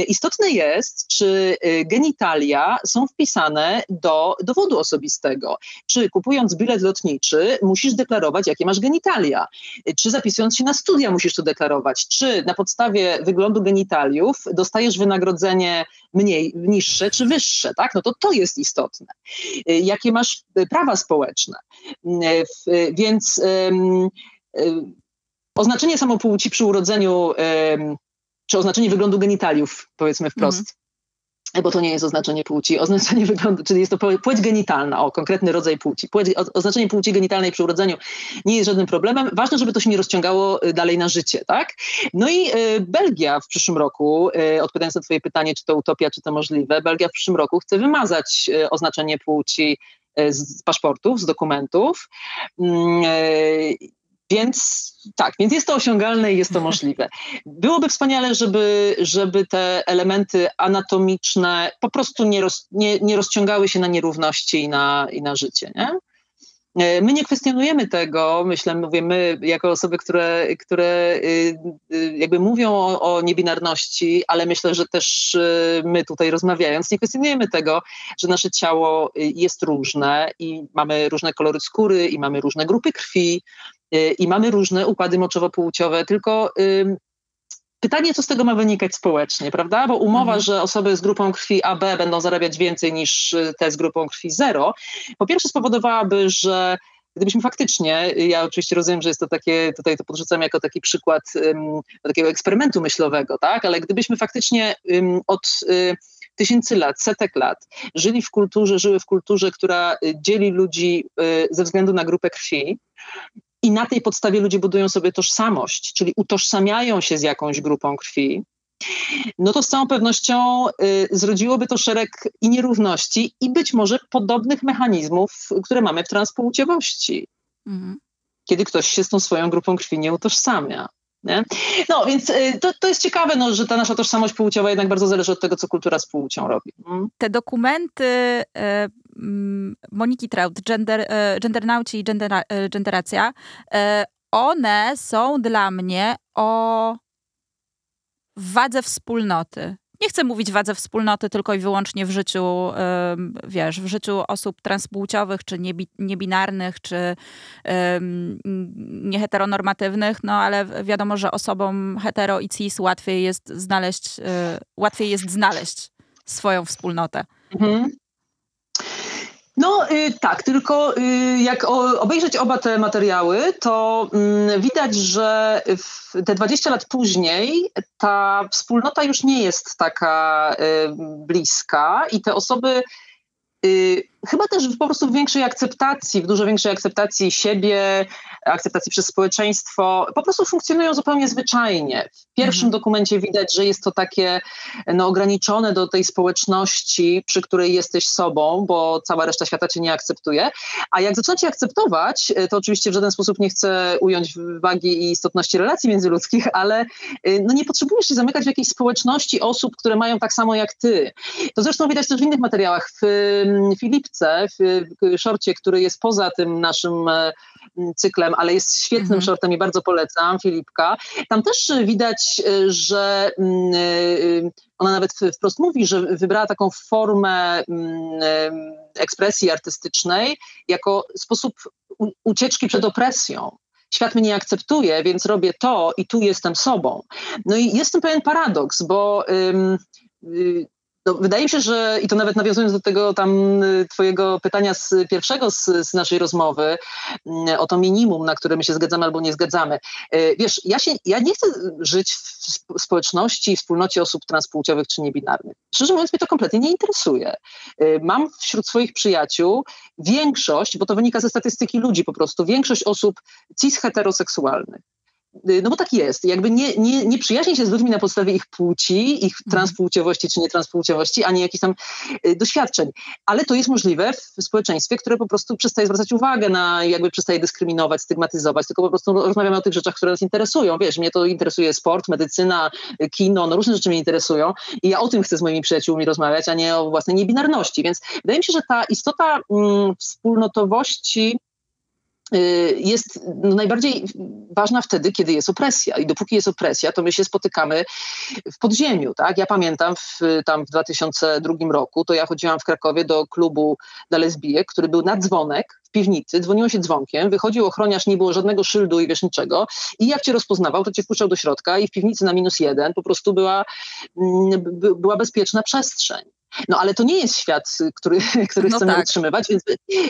Istotne jest, czy y, genitalia są wpisane do dowodu osobistego. Czy kupując bilet lotniczy musisz deklarować, jakie masz genitalia? Czy zapisując się na studia musisz to deklarować? Czy na podstawie wyglądu genitaliów dostajesz wynagrodzenie mniej, niższe czy wyższe? Tak? No to to jest istotne. Y, jakie masz prawa społeczne? Y, więc oznaczenie samopłci przy urodzeniu, czy oznaczenie wyglądu genitaliów, powiedzmy wprost, mm bo to nie jest oznaczenie płci, oznaczenie wyglądu, czyli jest to płeć genitalna, o konkretny rodzaj płci. Płeć, oznaczenie płci genitalnej przy urodzeniu nie jest żadnym problemem. Ważne, żeby to się nie rozciągało y, dalej na życie, tak? No i y, Belgia w przyszłym roku, y, odpowiadając na twoje pytanie, czy to utopia, czy to możliwe, Belgia w przyszłym roku chce wymazać y, oznaczenie płci y, z paszportów, z dokumentów. Więc tak, więc jest to osiągalne i jest to możliwe. Byłoby wspaniale, żeby, żeby te elementy anatomiczne po prostu nie, roz, nie, nie rozciągały się na nierówności i na, i na życie. Nie? E, my nie kwestionujemy tego, myślę, mówię my jako osoby, które, które y, y, jakby mówią o, o niebinarności, ale myślę, że też y, my tutaj rozmawiając, nie kwestionujemy tego, że nasze ciało jest różne i mamy różne kolory skóry i mamy różne grupy krwi i mamy różne układy moczowo-płciowe, tylko pytanie, co z tego ma wynikać społecznie, prawda? Bo umowa, mhm. że osoby z grupą krwi AB będą zarabiać więcej niż y, te z grupą krwi 0, po pierwsze spowodowałaby, że gdybyśmy faktycznie, ja oczywiście rozumiem, że jest to takie, tutaj to podrzucam jako taki przykład um, takiego eksperymentu myślowego, tak, ale gdybyśmy faktycznie um, od y, tysięcy lat, setek lat żyli w kulturze, żyły w kulturze, która dzieli ludzi y, ze względu na grupę krwi, i na tej podstawie ludzie budują sobie tożsamość, czyli utożsamiają się z jakąś grupą krwi, no to z całą pewnością y, zrodziłoby to szereg i nierówności, i być może podobnych mechanizmów, które mamy w transpłciowości. Mhm. Kiedy ktoś się z tą swoją grupą krwi nie utożsamia. Nie? No więc y, to, to jest ciekawe, no, że ta nasza tożsamość płciowa jednak bardzo zależy od tego, co kultura z płcią robi. Mm. Te dokumenty y, Moniki Traut, gender, y, Gendernauci i gendera, Genderacja, one są dla mnie o wadze wspólnoty nie chcę mówić wadze wspólnoty tylko i wyłącznie w życiu, wiesz, w życiu osób transpłciowych, czy niebi, niebinarnych, czy nieheteronormatywnych, no ale wiadomo, że osobom hetero i cis łatwiej jest znaleźć, łatwiej jest znaleźć swoją wspólnotę. Mhm. No y, tak, tylko y, jak obejrzeć oba te materiały, to mm, widać, że te 20 lat później ta wspólnota już nie jest taka y, bliska i te osoby chyba też po prostu w większej akceptacji, w dużo większej akceptacji siebie, akceptacji przez społeczeństwo, po prostu funkcjonują zupełnie zwyczajnie. W pierwszym mhm. dokumencie widać, że jest to takie no, ograniczone do tej społeczności, przy której jesteś sobą, bo cała reszta świata cię nie akceptuje. A jak zaczynacie akceptować, to oczywiście w żaden sposób nie chcę ująć wagi i istotności relacji międzyludzkich, ale no, nie potrzebujesz się zamykać w jakiejś społeczności osób, które mają tak samo jak ty. To zresztą widać też w innych materiałach. W Filip w szorcie, który jest poza tym naszym e, cyklem, ale jest świetnym mhm. shortem i bardzo polecam, Filipka. Tam też widać, e, że e, ona nawet wprost mówi, że wybrała taką formę ekspresji artystycznej jako sposób ucieczki przed opresją świat mnie nie akceptuje, więc robię to i tu jestem sobą. No i jest pewien paradoks, bo y, no, wydaje mi się, że i to nawet nawiązując do tego tam y, twojego pytania z pierwszego z, z, naszej rozmowy mm, o to minimum, na które my się zgadzamy albo nie zgadzamy. Y, wiesz, ja, się, ja nie chcę żyć w społeczności, w wspólnocie osób transpłciowych czy niebinarnych. Szczerze mówiąc, mnie to kompletnie nie interesuje. Y, mam wśród swoich przyjaciół większość, bo to wynika ze statystyki ludzi po prostu, większość osób cis-heteroseksualnych. Y, no bo tak jest, jakby nie, nie, nie przyjaźni się z ludźmi na podstawie ich płci, ich mhm. transpłciowości czy nietranspłciowości, ani jakichś tam y, doświadczeń. Ale to jest możliwe w społeczeństwie, które po prostu przestaje zwracać uwagę na, jakby przestaje dyskryminować, stygmatyzować, tylko po prostu rozmawiamy o tych rzeczach, które nas interesują. Wiesz, mnie to interesuje sport, medycyna, kino, no różne rzeczy mnie interesują i ja o tym chcę z moimi przyjaciółmi rozmawiać, a nie o własnej niebinarności. Więc wydaje mi się, że ta istota mm, wspólnotowości Y, jest no, najbardziej ważna wtedy, kiedy jest opresja. I dopóki jest opresja, to my się spotykamy w podziemiu. Tak? Ja pamiętam w, tam w 2002 roku, to ja chodziłam w Krakowie do klubu dla lesbijek, który był na dzwonek w piwnicy, dzwoniło się dzwonkiem, wychodził ochroniarz, nie było żadnego szyldu i wiesz niczego i jak cię rozpoznawał, to cię wpuszczał do środka i w piwnicy na minus jeden po prostu była, mm, była bezpieczna przestrzeń. No ale to nie jest świat, który, który no chcemy tak. utrzymywać, więc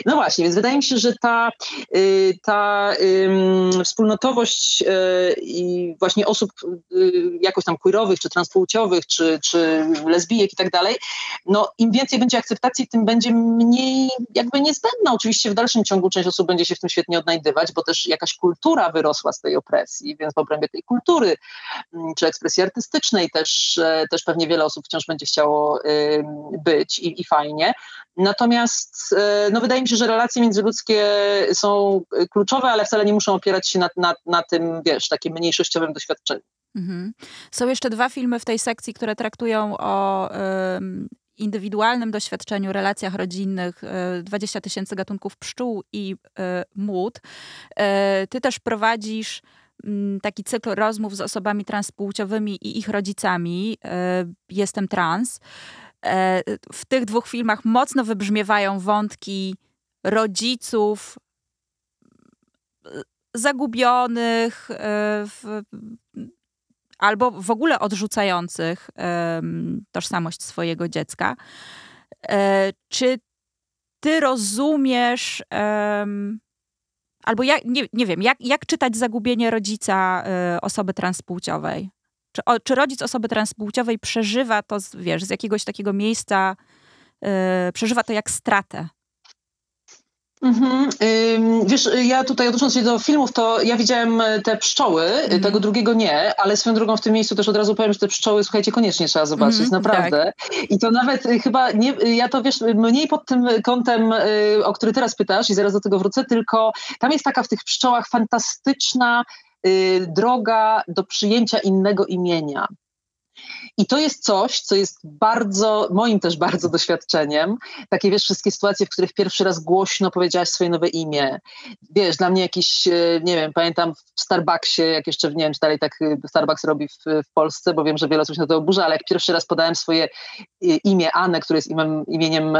no właśnie, więc wydaje mi się, że ta, y, ta um, wspólnotowość y, i właśnie osób y, jakoś tam queerowych, czy transpłciowych, czy, czy lesbijek i tak dalej, no im więcej będzie akceptacji, tym będzie mniej jakby niezbędna. Oczywiście w dalszym ciągu część osób będzie się w tym świetnie odnajdywać, bo też jakaś kultura wyrosła z tej opresji, więc w obrębie tej kultury, mm, czy ekspresji artystycznej też, e, też pewnie wiele osób wciąż będzie chciało być i, i fajnie. Natomiast e, no, wydaje mi się, że relacje międzyludzkie są kluczowe, ale wcale nie muszą opierać się na, na, na tym, wiesz, takim mniejszościowym doświadczeniu. Mhm. Są jeszcze dwa filmy w tej sekcji, które traktują o indywidualnym doświadczeniu, relacjach rodzinnych, 20 e, tysięcy gatunków pszczół i y, ty też prowadzisz taki cykl rozmów z osobami transpłciowymi i ich rodzicami. Jestem trans. E, w tych dwóch filmach mocno wybrzmiewają wątki rodziców zagubionych e, w, albo w ogóle odrzucających tożsamość swojego dziecka. E, czy ty rozumiesz, albo jak, nie, nie wiem, jak, jak czytać zagubienie rodzica osoby transpłciowej? Czy, o, czy rodzic osoby transpłciowej przeżywa to, z, wiesz, z jakiegoś takiego miejsca, yy, przeżywa to jak stratę? Mhm. Wiesz, ja tutaj odnosząc się do filmów, to ja widziałem e, te pszczoły, mhm. tego drugiego nie, ale swoją drogą w tym miejscu też od razu powiem, że te pszczoły, słuchajcie, koniecznie trzeba zobaczyć, mhm, naprawdę. Tak. I to nawet e, chyba nie, ja to wiesz, mniej pod tym kątem, e, o który teraz pytasz i zaraz do tego wrócę, tylko tam jest taka w tych pszczołach fantastyczna droga do przyjęcia innego imienia. I to jest coś, co jest bardzo, moim też bardzo doświadczeniem. Takie, wiesz, wszystkie sytuacje, w których pierwszy raz głośno powiedziałaś swoje nowe imię. Wiesz, dla mnie jakiś, e, nie wiem, pamiętam w Starbucksie, jak jeszcze, nie wiem, czy dalej tak e, Starbucks robi w, w Polsce, bo wiem, że wiele osób się na to oburza, ale jak pierwszy raz podałem swoje e, imię Anę, które jest imieniem,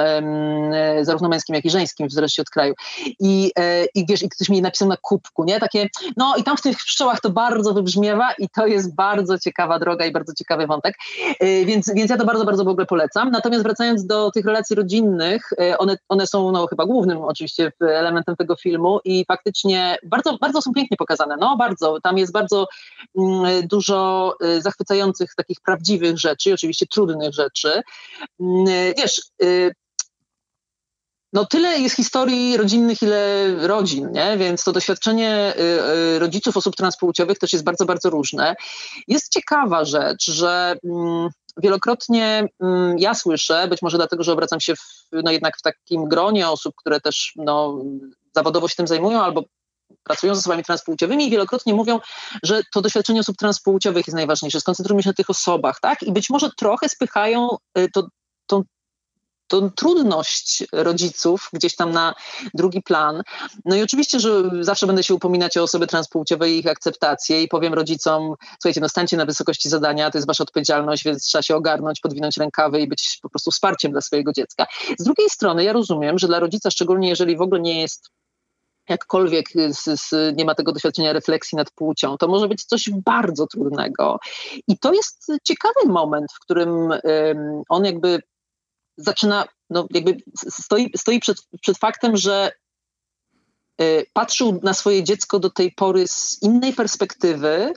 zarówno męskim, jak i żeńskim, w zależności od kraju. I, I wiesz, i ktoś mi napisał na kubku, nie? Takie, no i tam w tych pszczołach to bardzo wybrzmiewa i to jest bardzo ciekawa droga i bardzo ciekawy wątek. E, więc, więc ja to bardzo, bardzo w ogóle polecam. Natomiast wracając do tych relacji rodzinnych, e, one, one są no, chyba głównym oczywiście elementem tego filmu i faktycznie bardzo, bardzo są pięknie pokazane. No bardzo, tam jest bardzo mm, dużo e, zachwycających takich prawdziwych rzeczy, oczywiście trudnych rzeczy. Mm, wiesz, no tyle jest historii rodzinnych, ile rodzin, nie? więc to doświadczenie y, y, rodziców osób transpłciowych też jest bardzo, bardzo różne. Jest ciekawa rzecz, że mm, wielokrotnie mm, ja słyszę, być może dlatego, że obracam się w, no jednak w takim gronie osób, które też no, zawodowo się tym zajmują albo pracują z osobami transpłciowymi i wielokrotnie mówią, że to doświadczenie osób transpłciowych jest najważniejsze, skoncentrujmy się na tych osobach, tak? I być może trochę spychają y, to, tą tą trudność rodziców gdzieś tam na drugi plan. No i oczywiście, że zawsze będę się upominać o osoby transpłciowe i ich akceptację i powiem rodzicom, słuchajcie, no stańcie na wysokości zadania, to jest wasza odpowiedzialność, więc trzeba się ogarnąć, podwinąć rękawy i być po prostu wsparciem dla swojego dziecka. Z drugiej strony ja rozumiem, że dla rodzica, szczególnie jeżeli w ogóle nie jest jakkolwiek z, z, nie ma tego doświadczenia refleksji nad płcią, to może być coś bardzo trudnego. I to jest ciekawy moment, w którym um, on jakby zaczyna, no jakby stoi, stoi przed, przed faktem, że y, patrzył na swoje dziecko do tej pory z innej perspektywy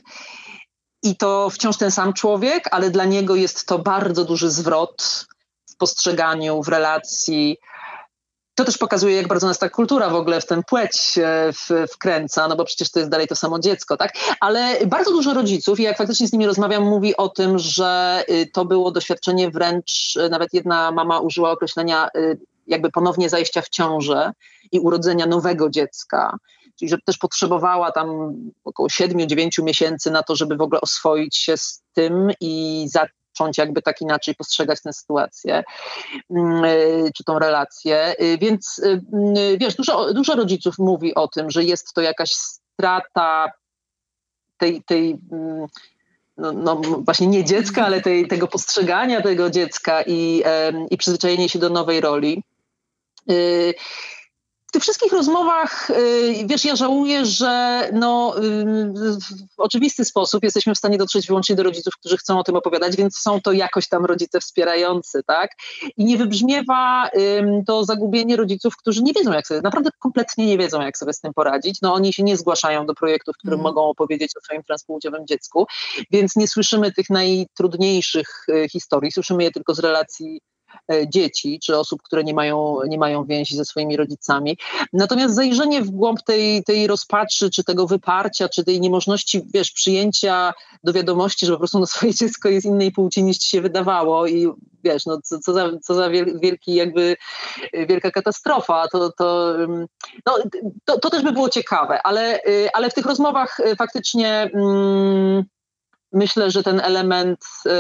i to wciąż ten sam człowiek, ale dla niego jest to bardzo duży zwrot w postrzeganiu, w relacji, to też pokazuje, jak bardzo nas ta kultura w ogóle w ten płeć w, wkręca, no bo przecież to jest dalej to samo dziecko, tak? Ale bardzo dużo rodziców, i jak faktycznie z nimi rozmawiam, mówi o tym, że y, to było doświadczenie wręcz, y, nawet jedna mama użyła określenia y, jakby ponownie zajścia w ciążę i urodzenia nowego dziecka. Czyli że też potrzebowała tam około 7-9 miesięcy na to, żeby w ogóle oswoić się z tym i za zacząć jakby tak inaczej postrzegać tę sytuację, mm, y, czy tą relację. Y, więc y, mm, wiesz, dużo, dużo rodziców mówi o tym, że jest to jakaś strata tej, tej mm, no, no, właśnie nie dziecka, ale tej, tego postrzegania tego dziecka i, i przyzwyczajenie się do nowej roli tych wszystkich rozmowach, y, wiesz, ja żałuję, że no, y, w oczywisty sposób jesteśmy w stanie dotrzeć wyłącznie do rodziców, którzy chcą o tym opowiadać, więc są to jakoś tam rodzice wspierający, tak? I nie wybrzmiewa to zagubienie rodziców, którzy nie wiedzą, jak sobie, naprawdę kompletnie nie wiedzą, jak sobie z tym poradzić. No oni się nie zgłaszają do projektów, w którym mm. mogą opowiedzieć o swoim transpłciowym dziecku, więc nie słyszymy tych najtrudniejszych y, historii, słyszymy je tylko z relacji dzieci, czy osób, które nie mają, nie mają więzi ze swoimi rodzicami. Natomiast zajrzenie w głąb tej, tej rozpaczy, czy tego wyparcia, czy tej niemożności, wiesz, przyjęcia do wiadomości, że po prostu no, swoje dziecko jest innej płci niż ci się wydawało i wiesz, no co, co, za, co za wielki jakby, wielka katastrofa, to, to, no, to, to też by było ciekawe, ale, y, ale w tych rozmowach faktycznie... Mm, myślę, że ten element y,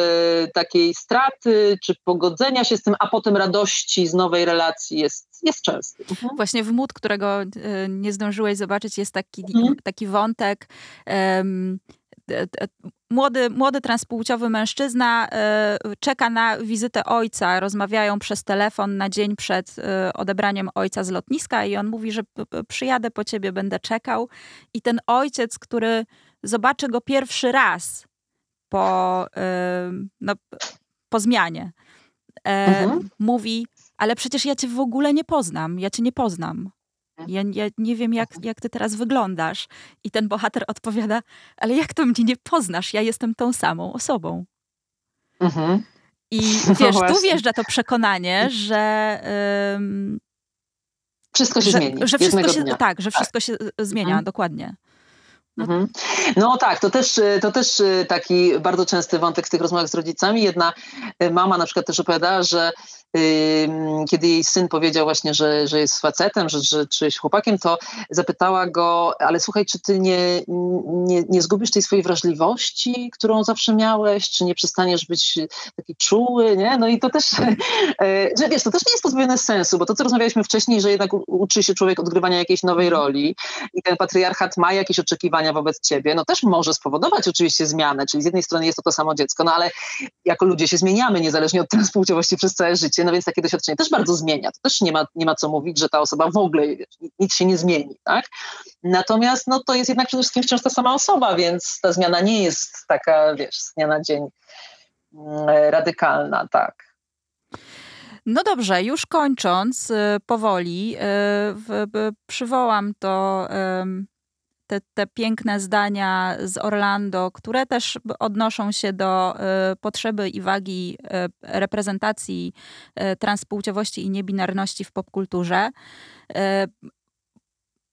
takiej straty czy pogodzenia się z tym, a potem radości z nowej relacji jest, jest częsty. Mhm. Właśnie w Mód, którego y, nie zdążyłeś zobaczyć, jest taki, mhm. taki wątek. Um, młody, młody transpłciowy mężczyzna y, czeka na wizytę ojca. Rozmawiają przez telefon na dzień przed y, odebraniem ojca z lotniska i on mówi, że przyjadę po ciebie, będę czekał. I ten ojciec, który zobaczy go pierwszy raz, po, no, po zmianie. Mhm. Mówi, ale przecież ja cię w ogóle nie poznam, ja cię nie poznam. Ja, ja, nie wiem, jak, jak ty teraz wyglądasz. I ten bohater odpowiada, ale jak to mnie nie poznasz? Ja jestem tą samą osobą. Mhm. I no wiesz, no tu wjeżdża to przekonanie, że. Um, wszystko się że, zmieni. Że wszystko się, tak, że wszystko tak. się e, zmienia, mhm. dokładnie. Mhm. No tak, to też, to też y, taki bardzo częsty wątek w tych rozmowach z rodzicami. Jedna y, mama na przykład też opowiadała, że kiedy jej syn powiedział właśnie, że, że jest facetem, że, że czy jest chłopakiem, to zapytała go, ale słuchaj, czy ty nie, nie, nie zgubisz tej swojej wrażliwości, którą zawsze miałeś, czy nie przestaniesz być taki czuły, nie? No i to też, e, że wiesz, to też nie jest pozbawione sensu, bo to, co rozmawialiśmy wcześniej, że jednak uczy się człowiek odgrywania jakiejś nowej mhm. roli i ten patriarchat ma jakieś oczekiwania wobec ciebie, no też może spowodować oczywiście zmianę, czyli z jednej strony jest to to samo dziecko, no ale jako ludzie się zmieniamy niezależnie od transpłciowości przez całe życie, no więc takie doświadczenie też bardzo zmienia. To też nie ma, nie ma co mówić, że ta osoba w ogóle nic się nie zmieni, tak? Natomiast no, to jest jednak przede wszystkim wciąż ta sama osoba, więc ta zmiana nie jest taka, wiesz, z dnia na dzień mm, radykalna, tak. No dobrze, już kończąc y, powoli, y, przywołam to te, te piękne zdania z Orlando, które też odnoszą się do y, potrzeby i wagi y, reprezentacji y, transpłciowości i niebinarności w popkulturze.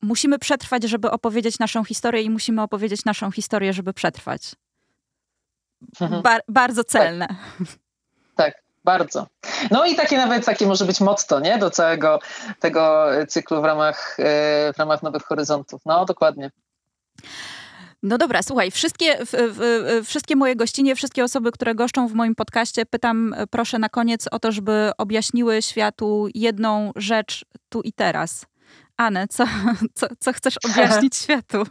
Musimy przetrwać, żeby opowiedzieć naszą historię i musimy opowiedzieć naszą historię, żeby przetrwać. Mhm. Bar bardzo celne. Tak. tak. Bardzo. No i takie nawet takie może być motto, nie? Do całego tego cyklu w ramach, w ramach Nowych Horyzontów. No, dokładnie. No dobra, słuchaj, wszystkie, wszystkie moje gościnie, wszystkie osoby, które goszczą w moim podcaście, pytam e, proszę na koniec o to, żeby objaśniły światu jedną rzecz tu i teraz. Anne, co, co, co chcesz objaśnić światu?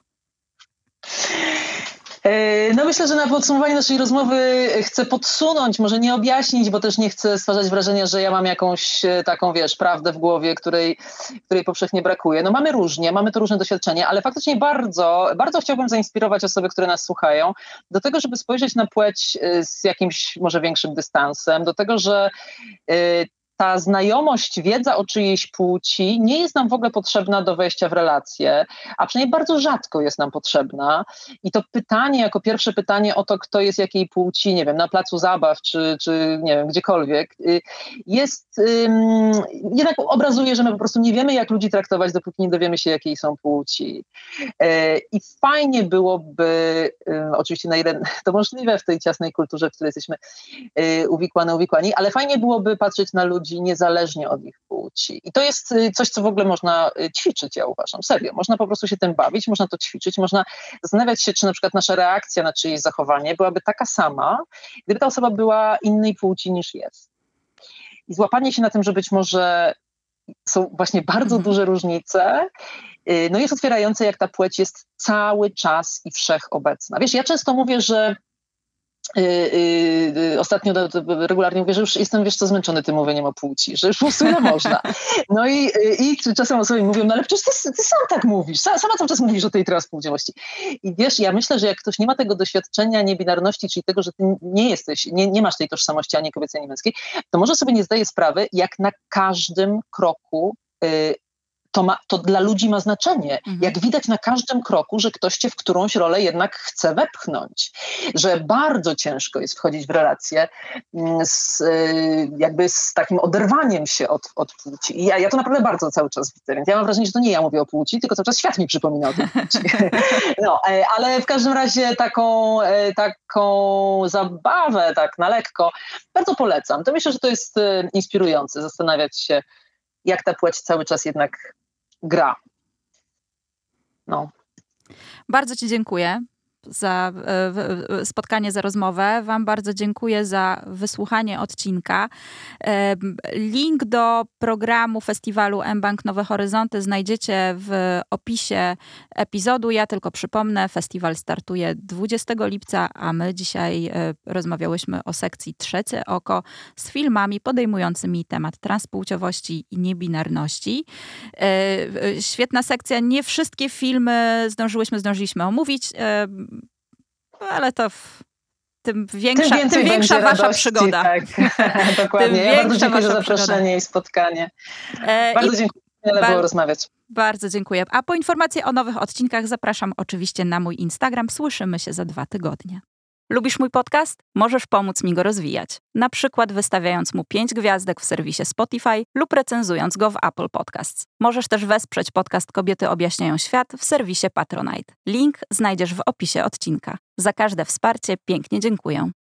E, no myślę, że na podsumowanie naszej rozmowy chcę podsunąć, może nie objaśnić, bo też nie chcę stwarzać wrażenia, że ja mam jakąś e, taką, wiesz, prawdę w głowie, której, której powszechnie brakuje. No mamy różnie, mamy to różne doświadczenia, ale faktycznie bardzo, bardzo chciałbym zainspirować osoby, które nas słuchają, do tego, żeby spojrzeć na płeć e, z jakimś może większym dystansem, do tego, że ta znajomość, wiedza o czyjejś płci nie jest nam w ogóle potrzebna do wejścia w relacje, a przynajmniej bardzo rzadko jest nam potrzebna. I to pytanie, jako pierwsze pytanie o to, kto jest jakiej płci, nie wiem, na placu zabaw czy, czy nie wiem, gdziekolwiek, y, jest, jednak obrazuje, że my po prostu nie wiemy, jak ludzi traktować, dopóki nie dowiemy się, jakiej są płci. E, I fajnie byłoby, oczywiście na ile to możliwe w tej ciasnej kulturze, w której jesteśmy y, uwikłane, uwikłani, ale fajnie byłoby patrzeć na ludzi, ludzi niezależnie od ich płci. I to jest y, coś, co w ogóle można y, ćwiczyć, ja uważam, serio. Można po prostu się tym bawić, można to ćwiczyć, można zastanawiać się, czy na przykład nasza reakcja na czyjeś zachowanie byłaby taka sama, gdyby ta osoba była innej płci niż jest. I złapanie się na tym, że być może są właśnie bardzo mhm. duże różnice, y, no jest otwierające, jak ta płeć jest cały czas i wszechobecna. Wiesz, ja często mówię, że ostatnio do, do, regularnie mówię, że już jestem, wiesz co, zmęczony tym mówieniem o płci, że już po prostu ile można. No i, i czasem osoby mówią, no ale przecież ty, ty sam tak mówisz, sama, cały czas mówisz o tej transpłciowości. I wiesz, ja myślę, że jak ktoś nie ma tego doświadczenia niebinarności, czyli tego, że ty nie jesteś, nie, nie masz tej tożsamości ani kobiecej, ani męskiej, to może sobie nie zdaje sprawy, jak na każdym kroku to, ma, to dla ludzi ma znaczenie. Mhm. Jak widać na każdym kroku, że ktoś cię w którąś rolę jednak chce wepchnąć. Że bardzo ciężko jest wchodzić w relacje mm, z, y, jakby z takim oderwaniem się od, od płci. I ja, ja to naprawdę bardzo cały czas widzę, więc ja mam wrażenie, że to nie ja mówię o płci, tylko cały czas świat mi przypomina o tej płci. No, e, ale w każdym razie taką, e, taką zabawę, tak na lekko, bardzo polecam. To myślę, że to jest e, inspirujące, zastanawiać się, jak ta płeć cały czas jednak gra. No. Bardzo Ci dziękuję za e, spotkanie, za rozmowę. Wam bardzo dziękuję za wysłuchanie odcinka. Link do programu festiwalu mBank Nowe Horyzonty znajdziecie w opisie epizodu. Ja tylko przypomnę, festiwal startuje 20 lipca, a my dzisiaj e, rozmawiałyśmy o sekcji Trzecie Oko z filmami podejmującymi temat transpłciowości i niebinarności. E, świetna sekcja. Nie wszystkie filmy zdążyłyśmy, zdążyliśmy omówić ale to w, tym większa, tym, tym większa wasza radości, przygoda. Tak, dokładnie. Ja bardzo dziękuję za zaproszenie przygoda. i spotkanie. E, bardzo i dziękuję. Miele było rozmawiać. Bardzo dziękuję. A po informacje o nowych odcinkach zapraszam oczywiście na mój Instagram. Słyszymy się za dwa tygodnie. Lubisz mój podcast? Możesz pomóc mi go rozwijać. Na przykład wystawiając mu 5 gwiazdek w serwisie Spotify lub recenzując go w Apple Podcasts. Możesz też wesprzeć podcast Kobiety Objaśniają Świat w serwisie Patronite. Link znajdziesz w opisie odcinka. Za każde wsparcie pięknie dziękuję.